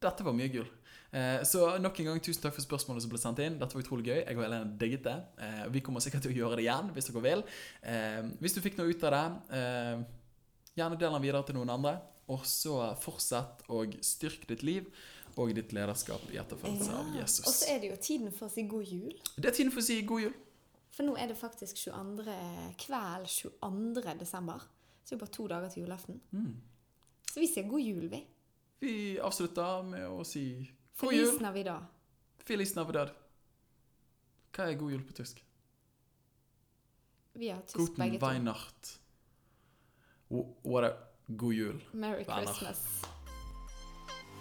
dette var mye gull. Eh, så nok en gang tusen takk for spørsmålet som ble sendt inn. Dette var utrolig gøy. Jeg og Helene digget det. Eh, vi kommer sikkert til å gjøre det igjen hvis dere vil. Eh, hvis du fikk noe ut av det, gjerne del den videre til noen andre. Og så fortsett å styrke ditt liv og ditt lederskap i etterfølgelse av Jesus. Og så er det jo tiden for å si god jul. Det er tiden for å si god jul. For nå er det faktisk 22. kveld 22. desember. Så det er bare to dager til julaften. Så vi sier god jul, vi. Vi avslutter med å si Feliz jul. Navidad. Feliz Navidad. Hva er god jul på tysk? Vi har tysk Guten begge to. Weihnacht. What a God jul. Merry. Christmas.